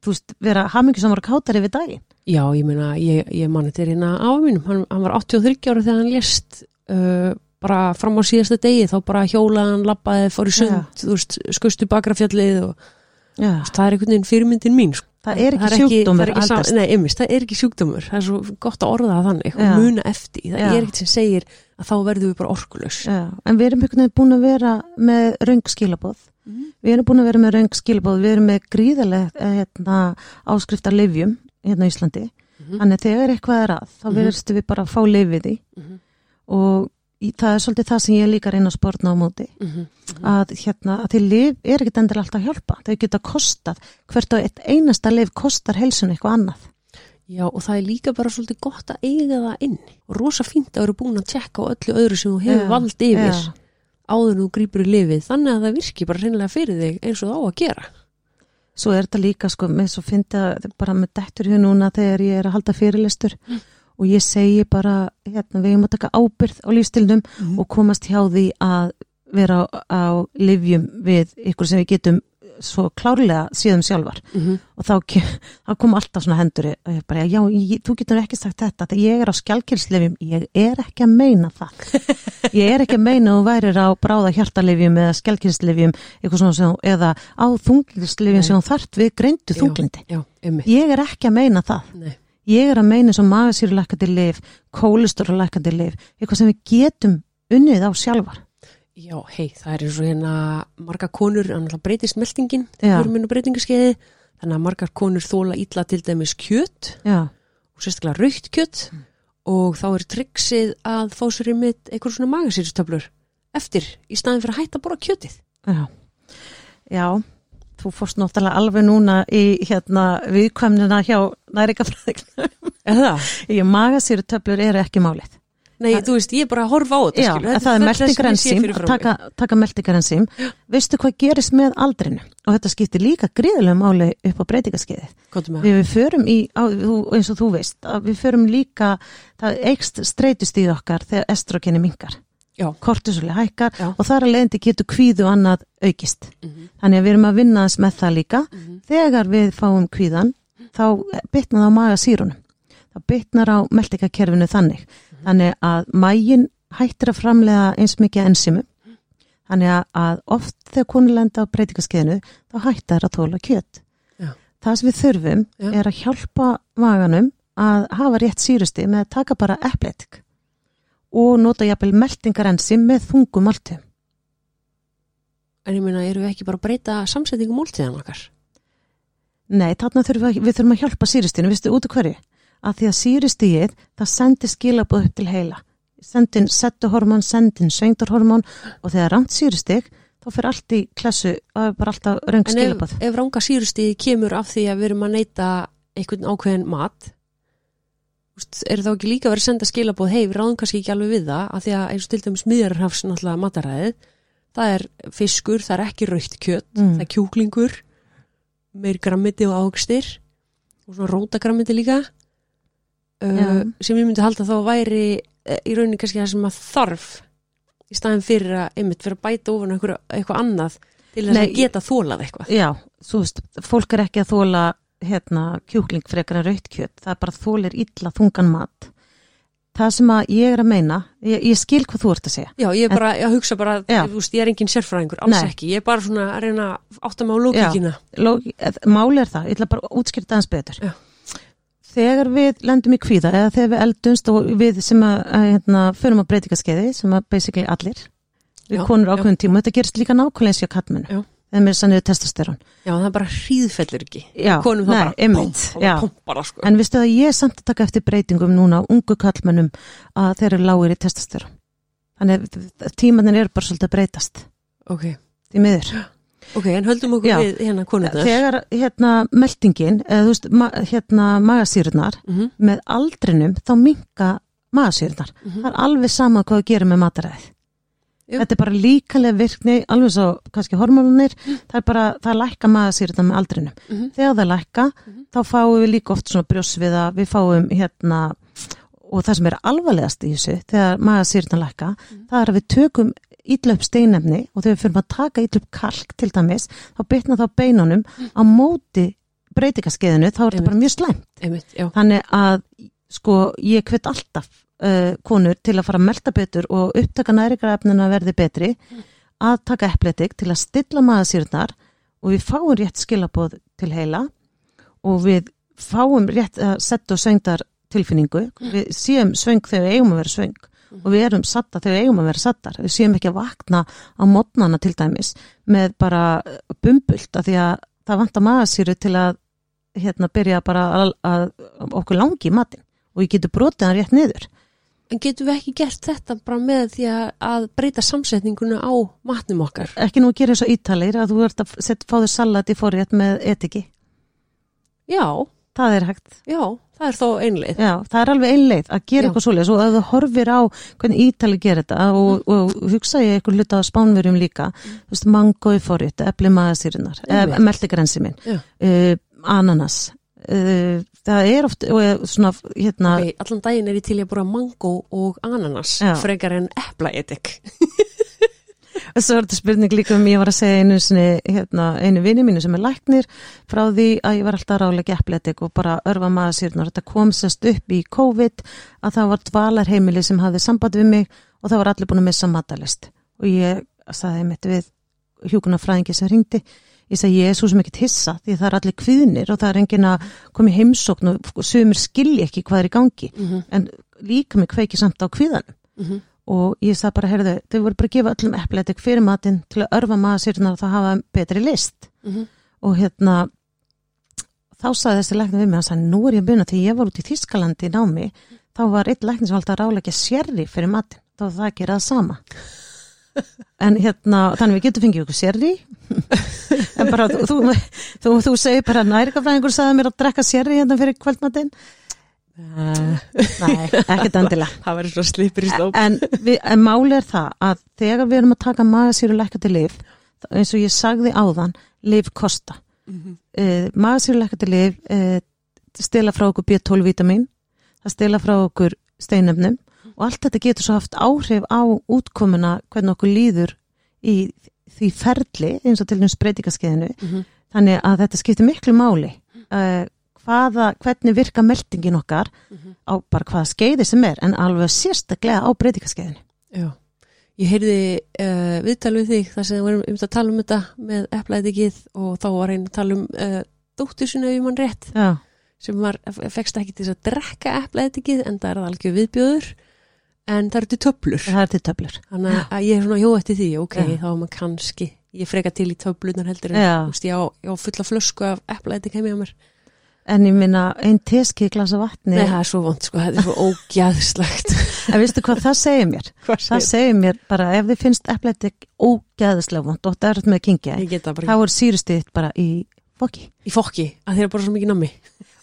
veist, vera hamingisamar og kátari við daginn. Já, ég meina, ég, ég mani til hérna á mínum, hann, hann var 83 ára þegar hann lést uh, bara fram á síðasta degi, þá bara hjólaði hann, lappaði, fór í sund, veist, skustu bakrafjallið og það er einhvern veginn fyrirmyndin mín, sko. það er ekki sjúkdómur það er ekki, er sjúkdómur, það er svo gott að orða þannig, og muna eftir, það Já. er ekkert sem segir að þá verðum við bara orkulös. Já, en við erum búin að vera með raung skilabóð. Mhm. Við erum búin að vera með raung skilabóð, við erum með gríðalegt hérna, áskriftar livjum hérna á Íslandi. Mhm. Þannig að þegar eitthvað er að, þá Mhm. verðstu við bara að fá lifið í Mhm. og í, það er svolítið það sem ég líka reyna að spórna á móti. Mhm. að hérna, að til liv er ekkert endilega alltaf að hjálpa, þau geta kostað hvert og eitt einasta liv kostar helsun eitthvað annað Já, og það er líka bara svolítið gott að eiga það inn og rosa fínt að vera búin að tjekka á öllu öðru sem þú hefur Já, vald yfir já. áður en þú grípur í lifið, þannig að það virki bara reynilega fyrir þig eins og það á að gera. svo er þetta líka sko, með svo fyndi að bara með dettur hér núna þegar ég er að halda fyrirlestur og ég segi bara hérna, við erum að taka ábyrð á lífstilnum Mhm. og komast hjá því að vera á, á livjum við ykkur sem við getum svo klárlega síðum sjálfar Mm -hmm. og þá, þá kom alltaf svona hendur bara, já, ég, þú getur ekki sagt þetta þegar ég er á skjálkilslefjum, ég er ekki að meina það ég er ekki að meina að þú værir á bráða hjartalefjum eða skjálkilslefjum eða á þunglindslefjum sem þart við greindu þunglindi Já, einmitt. ég er ekki að meina það Nei. Ég er að meina eins og magasýrulækandi lif kólistórulækandi lif eitthvað sem við getum unnið á sjálfar. Já, hei, það er eins og hérna marga konur, annars breytist meltingin Já. þegar við erum inn á breytingaskeiði. Þannig að margar konur þóla illa til dæmis kjöt já, og sérstaklega raukt kjöt og þá er tryggsið að fá sér í mitt eitthvað svona magasýrstöflur eftir í staðin fyrir að hætta að bora kjötið. já. Já, þú fórst náttúrulega alveg núna í hérna viðkvæmnina hjá næringafræðing Er það? ég magasýru töflur eru ekki málið Nei, Það- þú veist, ég er bara að horfa á þetta, Já, skilur. Þetta það er það að fram mig. taka, taka meltingarensím. Veistu hvað gerist með aldrinu? Og þetta skiptir líka gríðulega máli upp á breytingaskeiði. Komdu með það. Við, förum í, á, þú, eins og þú veist, að við förum líka, það eikst streytust í okkar þegar estrogenni mingar. Já. Kortisoli hækkar Já. og þar að leiðandi getur kvíðu annað aukist. Mhm, Þannig að við erum að vinna þess með það líka. mhm. Þegar við fáum kvíðan, þá bitnar það á magasýrunum. Það bitnar á meltingakerfinu þannig. Þannig að mægin hættir að framlega eins mikið enzimu. Þannig að- oft þegar konur lenda á breytingaskeiðinu, þá hættar að tóla kjött. Já. Það sem við þurfum Já. er að hjálpa maganum að hafa rétt sírusti með að taka bara epletik og nota jafnvel meltingarenzim með þungum altum. En ég meina, eru við ekki bara að breyta samsetningu máltíðan okkar? Nei, þarna þurfum við, við þurfum að hjálpa sírustinu, vistu út af hverju? Að því að sírustíið, það sendir skilabóð upp til heila. Sendin settuhormón, sendin svengdarhormón og þegar rámt sírustig, þá fyrir allt í klassu, það er bara alltaf raung En ef, ef ranga sírustíði kemur af því að við erum að neyta einhvern ákveðin mat, er þá ekki líka verið að senda skilabóð, hei, við ráðum kannski ekki alveg við það, af því að eins og til dæmis miðjarhafs náttúrulega mataræðið, það er fiskur, það er ekki raukt kjött, Mm. það er kjúklingur, meir grammiti og ágstir og svona rótagrammiti líka, uh, Já. sem ég myndi halda þá væri eh, í rauninni kannski það sem að þarf í staðin fyrir að einmitt fyrir að bæta ofan eitthvað, annað til þess að geta þólað eitthvað. Já, þú veist, fólk er ekki að þóla hérna kjúkling frekar en raut kjött, það er bara þólir illa þungan mat. Það sem að ég er að meina, ég, ég skil hvað þú ert að segja. Já, ég er bara, ég hugsa bara, veist, ég er engin sérfræðingur, alls Nei. ekki, ég er bara svona að reyna að átta mig á lókíkina. Lógi, máli er það, ég ætla bara að útskýrta aðeins betur. Já. Þegar við lendum í kvíða eða þegar við eldumst og við sem að, að hérna, förum á breytingaskeiði sem að basically allir, við konur ákveðin tíma, þetta gerist líka nákvæmlega eins og kattmennu, þegar með sanniðu testosterón. Já, það er bara hríðfellur ekki. Já, Konum það nei, bara, einmitt, pum, já. og pumpar það sko. En vistu að ég er samt að taka eftir breytingum núna á ungu kallmennum að þeir eru lágir í testosterón. Þannig að tímanin eru bara svolítið að breytast, Ok, því miður. ok, en höldum okkur Já. við hérna konurnar. Þegar hérna meldingin, eða þú veist, ma hérna magasýrurnar, Mm með aldrinum þá minka magasýrurnar. -hmm. Það er alveg sama hvað við gerum með mataræðið. Jú. þetta er bara líkanlega virkni alveg svo kannski hormónunir það er bara, það lækka maðursýrna með aldrinum. Mhm. þegar það lækka þá fáum við líka oft svona brjósviða við fáum hérna og það sem er alvarlegast í þessu þegar maðursýrna lækka það er að við tökum ítla upp steinefni og þegar við fyrir að taka ítla upp kalk til dæmis þá bytna þá beinunum. Á móti breytingaskeiðinu þá er þetta bara mjög já, Þannig að sko ég hvet alltaf uh, konur til að fara að melda betur og upptaka næringarefnina verði betri að taka epletik til að stilla maðursýrnar og við fáum rétt skilabóð til heila og við fáum rétt að setja og söngdar tilfinningu. Við séum svöng þegar við eigum að vera svöng og við erum satta þegar við eigum að vera sattar. Við séum ekki að vakna á mótnana til dæmis með bara bumbult af því að það vantar maðursýru til að hérna byrja bara að, að, að okkur langi í matinn og ég getur brotið hann rétt niður. en getum við ekki gert þetta bara með því að, að breyta samsetninguna á matnum okkar Ekki nú að gera eins og ítalir að þú ert að setja, fá þér salat í forrétt með etiki. já, Það er hægt. já, það er þó einleið Já, það er alveg einleið að gera Já. eitthvað svoleiðis og að þú horfir á hvernig ítali gerir þetta og, og hugsa ég eitthvað hluta á spánverjum líka, þú veist, mango í forrétt, epli maðasýrunar, Einmitt. meldigrensi minn, uh, ananas, uh, það er oft, og svona, hérna, Ok, allan daginn er ég til að búra mango og ananas Já. frekar en eplaedik Svo er þetta spurning líka um, ég var að segja einu, sinni, hérna, einu vini mínu sem er læknir frá því að ég var alltaf rálega eppletik og bara örfa maður sérna og þetta kom sérst upp í COVID að það var dvalarheimili sem hafði samband við mig og það var allir búin að missa matalist og ég sagði mitt við hjúkunarfræðingi sem ringdi ég sagði ég er svo sem ekki hissa því það er allir kviðnir og það er engin að koma í heimsókn og sumir skilji ekki hvað er í gangi Mhm. en líka mig kveiki samt á kviðanum Mhm. og ég sagði bara, heyrðu, þau voru bara að gefa öllum eppletik fyrir matinn til að örfa maður sérna að það hafa betri list Mhm. og hérna þá sagði þessi læknir við mig, hann sagði, nú er ég að byrja því ég var út í Þískalandi í námi þá var einn læknir sem alltaf ráleikja sérri fyrir matinn, þá það að gera það sama en hérna þannig við getum fengið okkur sérri en bara þú, þú, þú, þú segir bara nærikafræðingur sagði mér að drekka sérri hérna fyrir kvöldmatinn. Uh, nei, ekkert endilega. Það verður svo slipur í slóp en, en máli er það að þegar við erum að taka magasýru lækandi lif eins og ég sagði áðan lif kosta. Mhm. uh, magasýru lækandi lif uh, stela frá okkur B12 vitamin það stela frá okkur steinefnum og allt þetta getur svo haft áhrif á útkomuna hvernig okkur líður í því ferli eins og til dæmis breytingaskeiðinu. Mhm. þannig að þetta skiptir miklu máli uh, hvaða, hvernig virka meldingin okkar Mhm. á bara hvaða skeiði sem er en alveg sérstaklega á breytingaskeiðinu. Já, ég heyrði uh, viðtal við þig þar sem við varum um að tala um þetta með eplaðikið og þá var einn að tala um uh, dóttur sinni ef ég mann rétt Já, sem var, fekst ekki til þess að drekka eplaðikið en það er algjör viðbjöður en það eru til töflur. Það er til töflur. Þannig að ég er svona hjó eftir því ok, Já. þá er maður kannski ég freka til í töflunar heldur Já. en þú veist, ég á, ég á fulla flösku af eplaðik heimi á mér. En ég minna einn teski glasa vatni Nei, það er svo vond, sko, þetta er svo ógæðslegt en veistu hvað það segir mér? Hvað það segir? mér bara ef þið finnst epletik ógeðislega vond og það er með að kingja Ég það þá er sírustiðt bara í fokki í fokki, að þeir eru bara svo mikið nammi.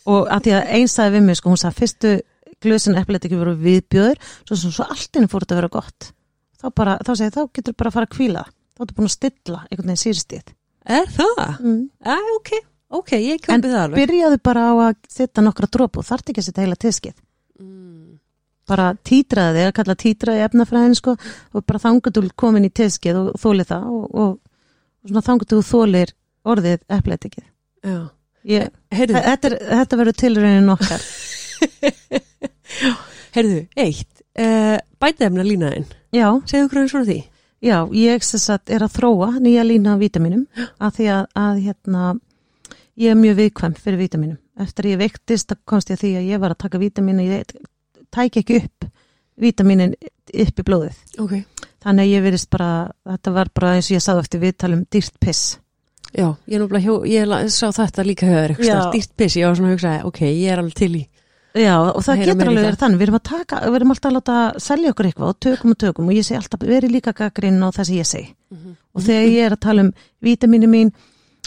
Og að því að einn sagði við mig sko hún sagði fyrstu glösin epletik voru viðbjöður svo, svo, svo allt inni fór þetta að vera gott. Þá bara, þá segir þá getur bara að fara að kvíla þá ertu búin að stilla einhvern veginn sírustiðt Er það? mm. Æ, ok, ok, ég en kaupi það alveg. byrjaðu bara á að setja nokkra dropu þarf ekki að setja heila teskið. Mm. bara títraði þig að kalla títraði efnafræðin sko og bara þangur þú komin í teskið og þólið það og, og, og svona þangur þú þólir orðið heyrðu, þetta, er- þetta verður tilraunin okkar. heyrðu, eitt uh, bætaefna línaðin, Já, segðu okkur eins frá því já, ég sagt er að þróa nýja lína vítaminum að því að, að hérna, ég er mjög viðkvæm fyrir vítaminum. Eftir að ég veiktist þá komst ég að því að ég var að taka vítaminu, ég tæki ekki upp vítaminin upp í blóðið. Ok, Þannig að ég verðist bara, þetta var bara eins og ég sagði eftir viðtalum dýrt piss. já, ég hjó, ég sá þetta líka stærst, dýrt piss, ég var svona að hugsa ok, ég er alveg til í Já, og það getur alveg verið þannig, við erum taka, við erum alltaf að láta selja okkur eitthvað og tökum og tökum og ég segi alltaf verið líka gaggrinn á það sem ég segi. Og þegar ég er að tala um vítaminu mín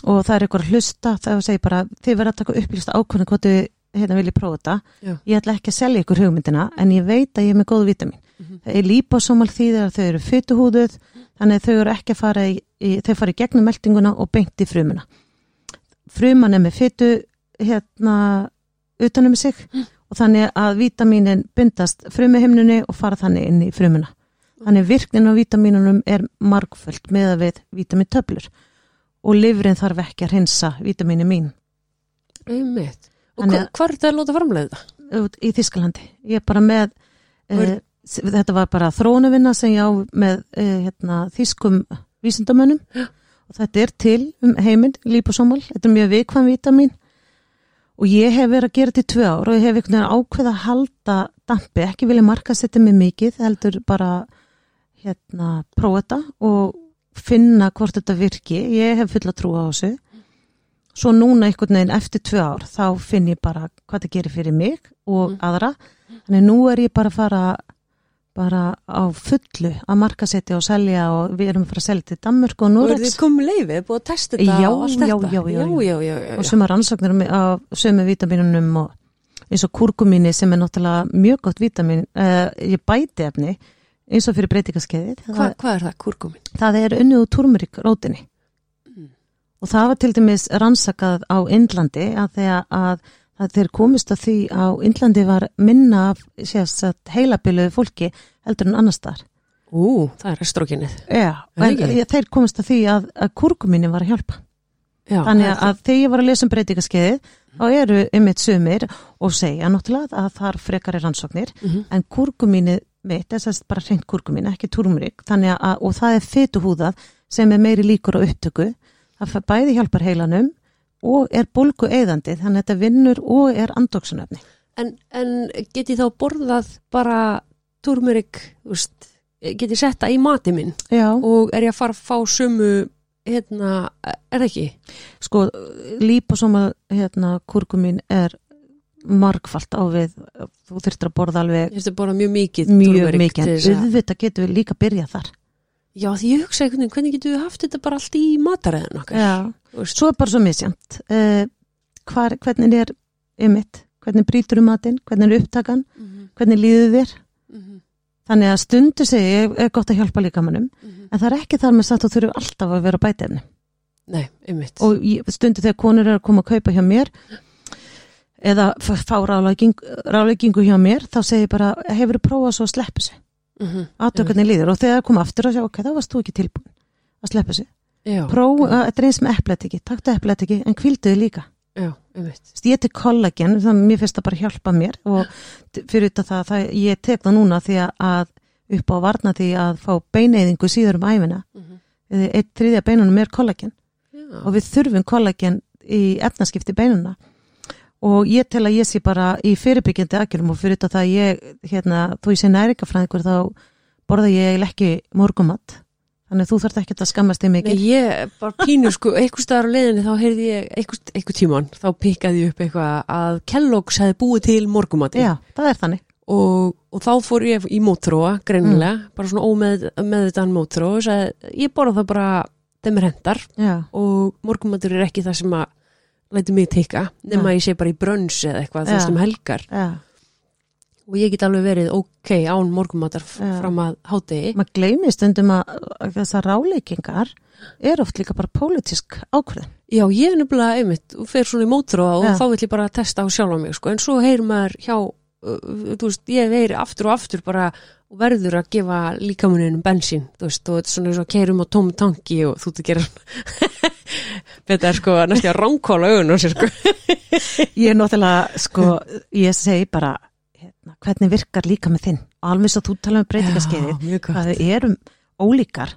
og það er eitthvað að hlusta þá segi ég bara, þið verður að taka upplýsta ákvörðin hvað þið hérna viljið prófa þetta. Já. ég ætla ekki að selja ykkur hugmyndina en ég veit að ég er með góð vítamin það er líposómal þýðir að þau eru fytuhúðuð þannig að þau eru ekki að fara í, í þau fara í gegnum meldinguna og beint í frumuna. Fruman er með fytu hérna utanum sig og þannig að vítamínin bindast frumuhimnunni og fara þannig inn í frumuna. Þannig virknin á vítamínunum er margföld með að við vítamintöflur og livrin þarf ekki að hreinsa vítamínu mín. Einmitt. Og hvað er þetta að láta framleiða í Þískalandi. Ég er bara með er- uh, þetta var bara þróunavinna sem ég á með uh, hérna, þýskum vísindamönnum. Og þetta er til um heiminn, líposómal, þetta er mjög vikvæm vítamin og ég hef verið að gera þetta í tvö ár og ég hef einhvern veginn ákveð að halda dampi, ekki vilja marka setja mig mikið, heldur bara hérna, prófa þetta og finna hvort þetta virki, ég hef fulla trú á þessu. Svo núna einhvern veginn eftir tvö ár þá finn ég bara hvað það gerir fyrir mig og Mm. aðra. Þannig nú er ég bara að fara bara á fullu að markasetja og selja og við erum að fara að selja til Danmörk og Og er þið komið leifið, búið að testa þetta Já, og allt þetta? já, já, já. já, já, og suma rannsóknir á sömu vítaminunum og eins og kurkumíni sem er náttúrulega mjög gott vítamin uh, ég bæti efni eins og fyrir breytingaskeiðið Hva, hvað er það, kurkumin? það er unnið úr turmerik rótinni Mm. og það var til dæmis rannsakað á Indlandi að þegar að, að þeir komist að því á Indlandi var minna heilabiluðu fólki heldur en annars þar Ú, það er estrókinið. Já, en þeir komist að því að, að kurkumíni var að hjálpa Já, Þannig er að þegar ég var að lesa um breytingaskeiðið þá eru ymmit sumir og segja náttúrulega að þar frekar er rannsóknir það. Mhm. en kurkumínu mitt, þess að bara hreint kurkumín, ekki turmurik þannig að, og það er fytuhúðað sem er meiri líkur á upptöku það bæði hjálpar heilanum og er bólgu eðandi, þannig að þetta vinnur og er andoksunöfni. En, en geti þá borðað bara turmerik, þú geti sett það í mati minn Já, og er ég að fara að fá sömu, hérna, er ekki? sko líposóma hérna kurkumín er margfalt á við þú þurftir að borða alveg Ég finnst það bara mjög mikið mjög turmeric mikið, að- auðvitað getur við líka byrjað þar. Já, því ég hugsa einhvern veginn, hvernig getum við haft þetta bara allt í mataræðin okkar? Já, svo er bara svo misjant uh, hvar, hvernig er ymmit, hvernig brýtur um matinn, hvernig er upptakan? Mhm, hvernig líður þér? Mhm, þannig að stundu segi er gott að hjálpa líkamannum mhm. en það er ekki þar með satt og þurfu alltaf að vera bætefni Nei, einmitt. og stundu þegar konur eru að koma að kaupa hjá mér eða fá ráleikingu, hjá mér þá segi ég bara, hefur þú prófað svo að sleppa þessu Mhm, aðtöku hvernig líður og þegar koma aftur og segja, ok, þá varst þú ekki tilbúin að sleppa Já, prófa, þetta er eins með epletiki, taktu epletiki en kvilduði líka. Já, ég tek kollagen, að mér finnst það bara hjálpa mér og fyrir þetta það, það ég tek það núna því að upp á að varna því að fá beineyðingu síður um æfina Mhm. eitt þriðja beinunum er kollagen. Já, og við þurfum kollagen í efnaskipti beinuna og ég tel að ég sé bara í fyrirbyggjandi aðgjörum og fyrir þetta það ég hérna, þú ég sé næringafræðingur þá borða ég ekki morgumat þannig þú þarft ekki að skammast þig Nei, mikið ég bara pínu sko, einhver staðar á leiðinni þá heyrði ég, einhver, einhver tíman, þá pikkaði ég upp eitthvað að Kellogg's hefði búið til morgumati Já, það er þannig. Og, og þá fór ég í mótróa, greinilega, bara svona ómeð með þetta mótróa og ég borða það bara þeim er hendar. Já, og morgumatur er ekki það sem að læti mig tikka, nema Nei. ég sé bara í brönns eða eitthvað, þú Já. veist um helgar já og ég get alveg verið ok án morgumatar fram að hádegi maður gleymi stundum að, að þessar ráleikingar er oft líka bara pólitísk ákvörðin. Já, ég er nefnilega einmitt og fer svona í mótróa og þá vill ég bara testa á sjálf mig sko. en svo heyr maður hjá uh, þú veist, ég heyri aftur og aftur bara og verður að gefa líkamuninum bensín, veist, og þetta er svona eins og keirum á tóm tanki og þú ert að gera þetta er sko næstu að ránkóla augun og sér sko Ég er náttúrulega, sko, ég segi bara, hérna, hvernig virkar líka með þinn? Og alveg svo þú tala um hvað gott þau erum ólíkar.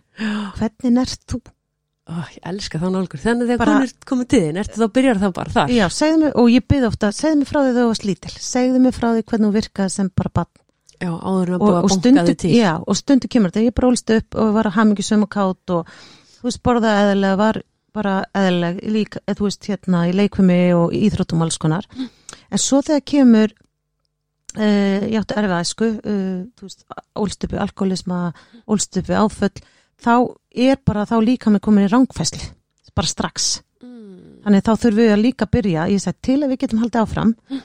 Hvernig ert þú? Ó, Ég elska þá nálgur, þannig þegar Bara- konur komið til þín, ertu þá byrjar þá bara þar Já, segðu mig, og ég byrði ofta, segðu mig frá því þú varst lítil. Segðu mig frá því hvernig þú virkaði sem bara bann. Já, áður en að Og, búa og að stundu, þig til já, og stundu kemur þetta. Ég brólst upp og var að hafa mikið sömu kátt og þú veist, borðaði eðalega, var bara eðalega líka, eða þú veist, hérna í leikvimi og íþróttum alls konar. En svo þegar kemur uh, ég átti erfið æsku uh, þú veist, ólst uppi alkoholisma ólst uppi áföll þá er bara þá líka með komin í rángfæsli bara strax mm. þannig þá þurfum við að líka byrja ég sagði til að við getum haldið áfram e,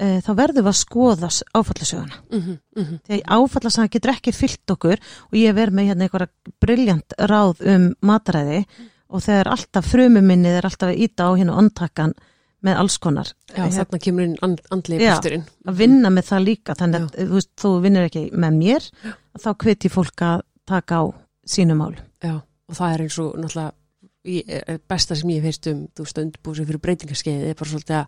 þá verðum við að skoða áfallasöguna. mm -hmm, mm -hmm. Því áfallasagan getur ekki fyllt okkur og ég verð með hérna einhverja briljant ráð um mataræði og þegar alltaf frumuminnið er alltaf að íta á hérna ondtakkan með alls konar. Já, Hérna, þarna kemur inn and, andlið Já. bústurinn. að vinna með það líka þannig að þú, veist, þú vinnur ekki með mér þá hveti fólk að taka á sínu mál. Já, og það er eins og náttúrulega eh, besta sem ég hef heist um þú veist, undirbúið sig fyrir breytingarskeiði er bara svolítið að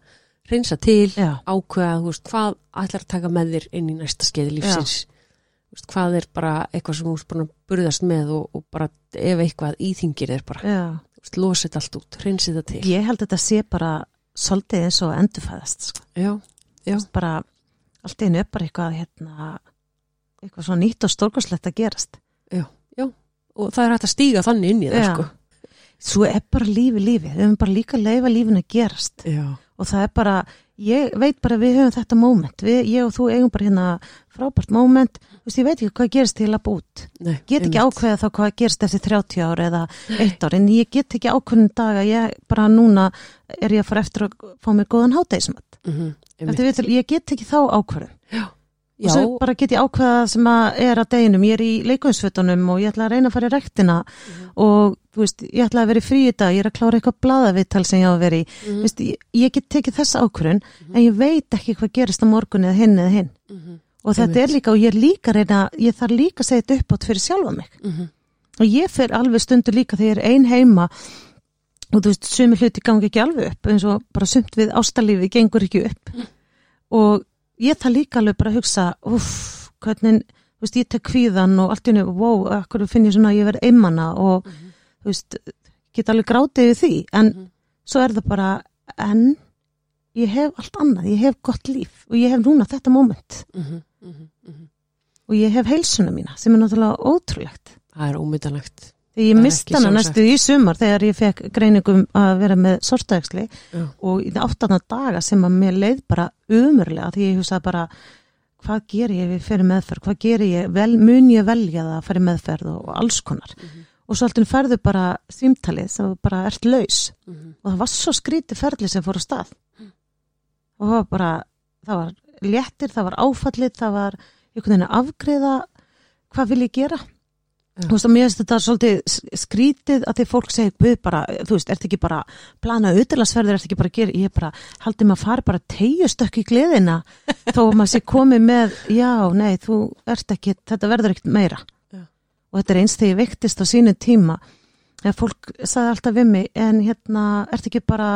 reynsa til, Já, ákveða veist, hvað ætlar að taka með þér inn í næsta skeiði lífsins veist, hvað er bara eitthvað sem þú veist bara burðast með og, og bara ef eitthvað íþingir þér bara, já. veist, losið allt út reynsi það til. Ég held að þetta sé bara svolítið eins og að endurfæðast sko. Já, já, bara allt einu er bara eitthvað hérna, eitthvað svo nýtt og stórkoslegt að gerast. og það er hægt að stíga þannig inn í það, Já. sko. Svo er bara lífi lífi, við höfum bara líka að leifa lífin að gerast Já, og það er bara, ég veit bara við höfum þetta moment, við, ég og þú eigum bara hérna frábært þú veist, ég veit ekki hvað gerist til að lappa út, nei. get ekki ákveða þá hvað gerist eftir 30 ár eða eitt ár, en ég get ekki ákveðin dag að ég bara núna er ég að fara eftir að fá mér góðan hátægismat, þetta veit, ég get ekki þá ákveðin og Já, svo bara get ég ákveða sem að er að deginum, ég er í leikunsfötunum og ég ætla að reyna að fara í rektina og þú veist, ég ætla að vera í frí í dag, ég er að klára eitthvað blaðavittal sem ég á að vera í, mhm, þú veist, ég, ég get tekið þessa ákvörun en ég veit ekki hvað gerist á morgun eða hinn eða hinn. Mhm, og þetta er líka og ég er líka reyna, ég þarf líka að segja þetta upp átt fyrir sjálfa mig. Mhm, og ég fer alveg stundur líka þegar ég er ein heima og þú veist, sumi hluti gangi ekki alveg upp eins og bara sumt við ástalífi gengur ekki upp. Og ég þarf líka alveg bara að hugsa uff, hvernig, þú veist, ég tek kvíðan og allt í henni, wow, akkur finn ég svona að ég verð einmana og þú veist, get alveg grátið við því en Mhm. svo er það bara en ég hef allt annað, ég hef gott líf og ég hef núna þetta moment mhm, mhm. og ég hef heilsuna mína sem er náttúrulega ótrúlegt Það er ómyndanlegt. Ég Það misti hana næstu í sumar þegar ég fekk greiningum að vera með sortæksli Já. og í áttana daga sem að mér leið bara umurlega því ég hugsaði bara hvað ger ég fyrir meðferð, hvað ger ég, vel, mun ég velja það að fyrir meðferð og, alls konar. Mhm. og svo alltaf ferðu bara símtalið sem bara ert laus. Mhm, og það var svo skrítið ferli sem fór á stað. Og það var bara það var léttir, það var áfallið það var einhvern veginn að afgreða hvað vil ég gera. Þú veist og mér finnst þetta svolítið skrítið að því fólk segir Guð bara, þú veist, ert ekki bara planað auðvitaðsverður, ert ekki bara að gera ég bara, haldið maður að fara bara tegjustökk í gleðina þó að maður sé komið með já, nei, þú ert ekki þetta verður ekkert meira. Já. og þetta er eins þegar ég vektist á sínu tíma. Þegar fólk sagði alltaf við mig en hérna, ert ekki bara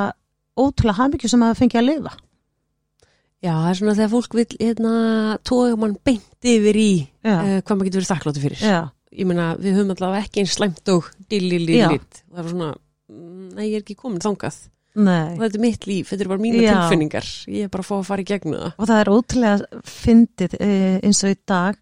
ótrúlega hafmyggju sem að fengi að lifa? Já, það er svona þegar fólk vil hérna, tóga mann beint yfir í uh, hvað maður getur verið þakkláttu fyrir. já, Ég meina, við höfum allavega ekki eins slæmt og dillilillit. Það er svona, mm, nei, ég er ekki komin þangað. Og nei þetta er mitt líf, þetta er bara mína Já. tilfinningar. Ég er bara að fá að fara í gegnum það. og það er ótrúlega fyndið eh, eins og í dag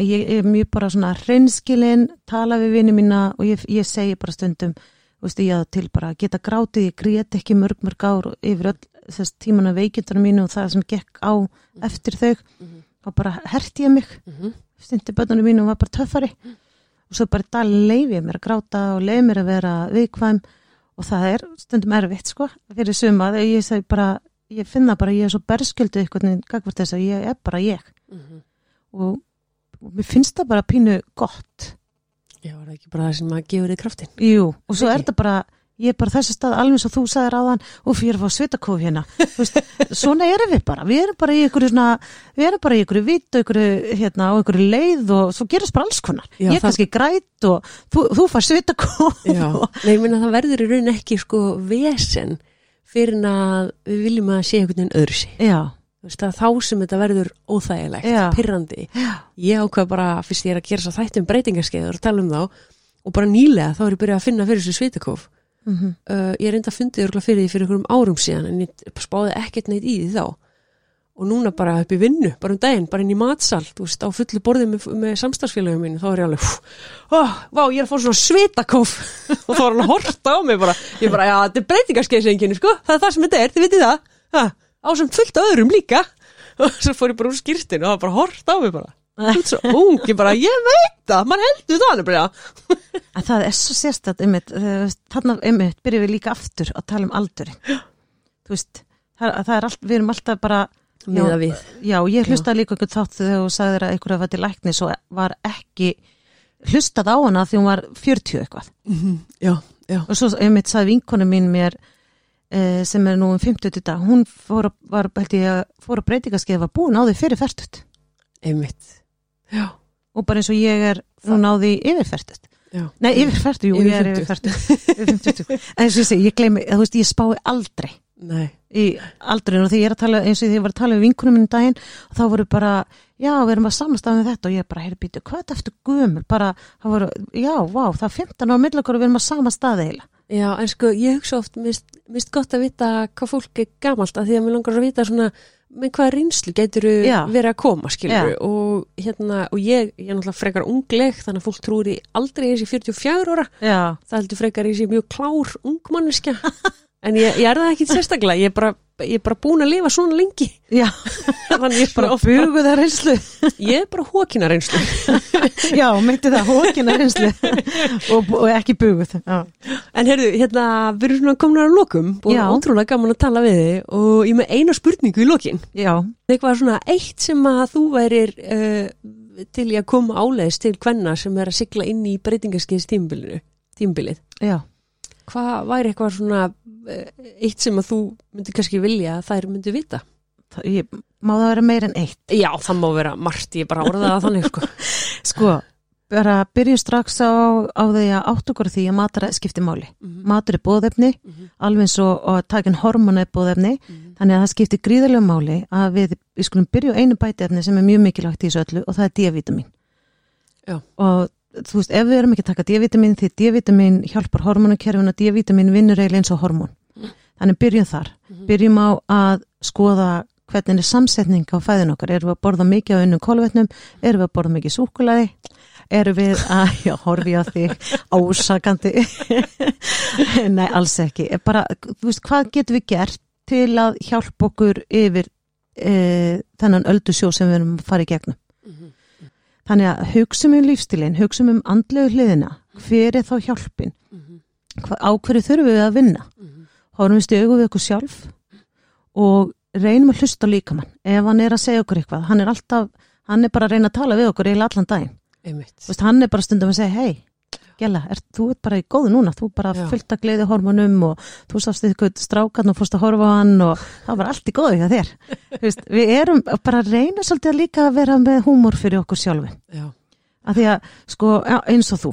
ég er mjög bara svona hreinskilin tala við vini mína og ég, ég segi bara stundum þú veist, ég að til bara geta grátið, ég grét ekki mörg mörg ár yfir öll þess tíman af veikindunum mínu og það sem gekk á eftir þau Mhm. Og bara herti ég mig Mhm. stundi bönnunum mínu og var bara töffari og svo bara í dag leifi ég mér að gráta og leifi mér að vera viðkvæm og það er stundum erfitt sko fyrir suma ég segi bara ég finna bara ég er svo berskjöldu eitthvað gagvart þess að ég er bara ég Mhm. og, og mér finnst það bara pínu gott Já, er það ekki bara það sem að gefur þið kraftin. Jú, og svo Ekki? er þetta bara ég er bara þessi stað alveg og þú sagðir áðan og fyrir að fá svitakóf hérna veist, svona erum við bara, við erum bara í ykkur svona, við erum bara í ykkur vitt og ykkur, hérna, og ykkur leið og svo gerist bara alls konar, Já, ég það- kannski græt og þú, þú far svitakóf Já, nei, ég meina það verður í raun ekki sko vesen fyrir að við viljum að sé einhvern veginn öðru sig. Já, er þá sem þetta verður óþægilegt, Já. pirrandi. já, Ég ákvað bara, fyrst ég er að gera svo þættum breytingarskeiður og tala um þá og bara nýlega þá er ég byrjað að finna fyrir þessu svitakof. Mm Uh, ég reynda að fundið örgulega fyrir því fyrir einhverjum árum síðan en ég spáði ekkert neitt í því þá. Og núna bara upp í vinnu, bara um daginn, bara inn í matsal, þú veist, á fullu borðið með, með samstagsfélagum mínu, þá er ég alveg, oh, vá, ég er að fá svona svitakof og þá var hann að horta á mig bara, ég bara, já, þetta er breytingarskeiðsenginni, sko, það er það sem þetta er, þið vitið það, ha, á sem fullt öðrum líka, og svo fór ég bara úr skýrtinu og það bara horta á mig bara, þú ert svo ung, ég bara, ég veit það, mann heldur það nefnilega, En það er svo sérstætt einmitt, þarna einmitt byrjum við líka aftur að tala um aldurinn. Þú veist, það, það er allt, við erum alltaf bara miða við. Já, ég hlustaði líka einhvern þátt þegar þú sagðir að einhverja var til læknis og var ekki hlustað á hana því hún var 40 eitthvað. Já, já. Og svo einmitt sagði vinkonu mín mér eh, sem er nú um 50 í dag, hún fór að, var, held ég fór að breytingaskeið var búin á því fyrir færtut Einmitt. Já, og bara eins og ég er hún á því yfir færtut. já. Nei, yfir færtut, jú, Yfir ég er 50. yfir færtut. yfir 50. En eins og ég segi, ég gleymi, þú veist, ég spái aldrei Nei. í aldrinu og því ég er að tala eins og því ég var að tala við vinkunum minn daginn og þá voru bara, já, við erum að samastað með þetta og ég bara, heyrðu býtu, hvað er þetta eftir gömul bara, það voru, já, vá, það er 15 ára millakor og við erum að samastað eila Já, en sko, ég hugsa oft, mist, mist gott að vita hvað fólk er gamalt að því að mér langar að vita svona, með hvað reynslu getur verið að koma, skilur og hérna, og ég, ég er náttúrulega frekar ungleg, þannig að fólk trúir í aldrei þessi 44 ára, Já, það heldur frekar í þessi mjög klár ungmanniska, en ég, ég er það ekki sérstaklega, ég er bara, ég er bara búin að lifa svona lengi, já, þannig ég er bara bara, oft, bugu það reynslu ég er bara hókina reynslu. Já, meinti það, hókina reynslu og, og ekki buguð Já, En heyrðu, hérna, við erum svona komin að lokum, Já. ótrúlega gaman að tala við þig og ég með eina spurningu í lokin. já, eitthvað svona eitt sem að þú værir uh, til í að koma áleiðis til hvenna sem er að sigla inn í breytingaskeiðs tímabilinu, tímabilið. já. Hvað væri eitthvað svona eitt sem að þú myndi kannski vilja að þær myndi vita? Það, ég, má það vera meir en eitt Já, það má vera margt, ég bara orðaði það þannig, sko. Sko, bara byrjum strax á, á því að átt okkur því að mataræð skiptir máli Mhm, matur er bóðefni, mhm, alveg eins og, takin hormona er bóðefni mhm. Þannig að það skiptir gríðarlega máli að við, við skulum byrja á einu bætiefni sem er mjög mikilvægt í þessu öllu og það er D-vitamin. Já. Og þú veist, ef við erum ekki að taka D-vitamin því D-vitamin hjálpar hormonakerfin og D-vitamin vinnur eiginlega eins og hormón. Mm. Þannig byrjum þar. Mhm. Byrjum á að skoða hvernig er samsetning á fæðin okkar. Erum við að borða mikið á unnum kolvetnum? Erum við að borða mikið súkulaði? Erum við að, já, horfi á þig ásakandi? Nei, alls ekki. Bara, þú veist, hvað getum við gert til að hjálpa okkur yfir e, þennan öldusjó sem við erum að fara í gegnum. Þannig að hugsum um lífstílinn, hugsum um andlegu hliðina, hver er þá hjálpin, á hverju þurfum við að vinna, horfum við stjögu við okkur sjálf og reynum að hlusta líkamann. Ef hann er að segja okkur eitthvað, hann er alltaf, hann er bara að reyna að tala við okkur eiginlega allan daginn. Veist, hann er bara stundum að segja, hei, Gjalla, er, þú ert bara í góðu núna, þú bara að gleði hormonum og þú sást eitthvað strákan og fórst að horfa á hann og það var allt í góðu hjá þér. Þú veist, við erum bara að reyna svolítið að líka að vera með húmor fyrir okkur sjálfin. Já. Af því að, sko, eins og þú,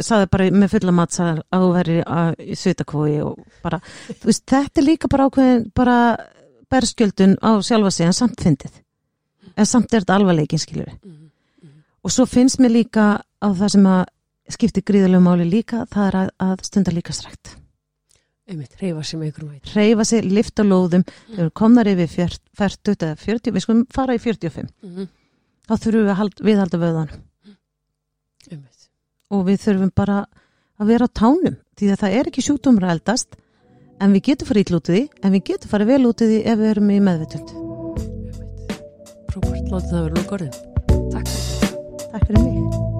saði bara með fulla mat að þú verið að- í svitakói og bara, þú veist, þetta er líka bara ákveðin, bara berskjöldun á sjálfa sig en samt fyndið. En samt er þetta alvarleikin, skilur við. Mhm. Og svo finnst mér líka á það sem að skiptir gríðarlega máli líka, það er að, að stunda líka strækt. Einmitt, reyfa sig með ykkur mæti. Hreyfa sig, lifta lóðum, þau eru komnar yfir 40 eða 40, við skulum fara í 45. Mhm. Þá þurfum við að hald, viðhalda vöðanum. Einmitt. og við þurfum bara að vera á tánum því að það er ekki sjúkdómur að eldast en við getum farið ítl út í en við getum farið vel út í ef við erum í meðvitund Einmitt. Frábært, látið það vera lók orðin. Takk. Takk fyrir mig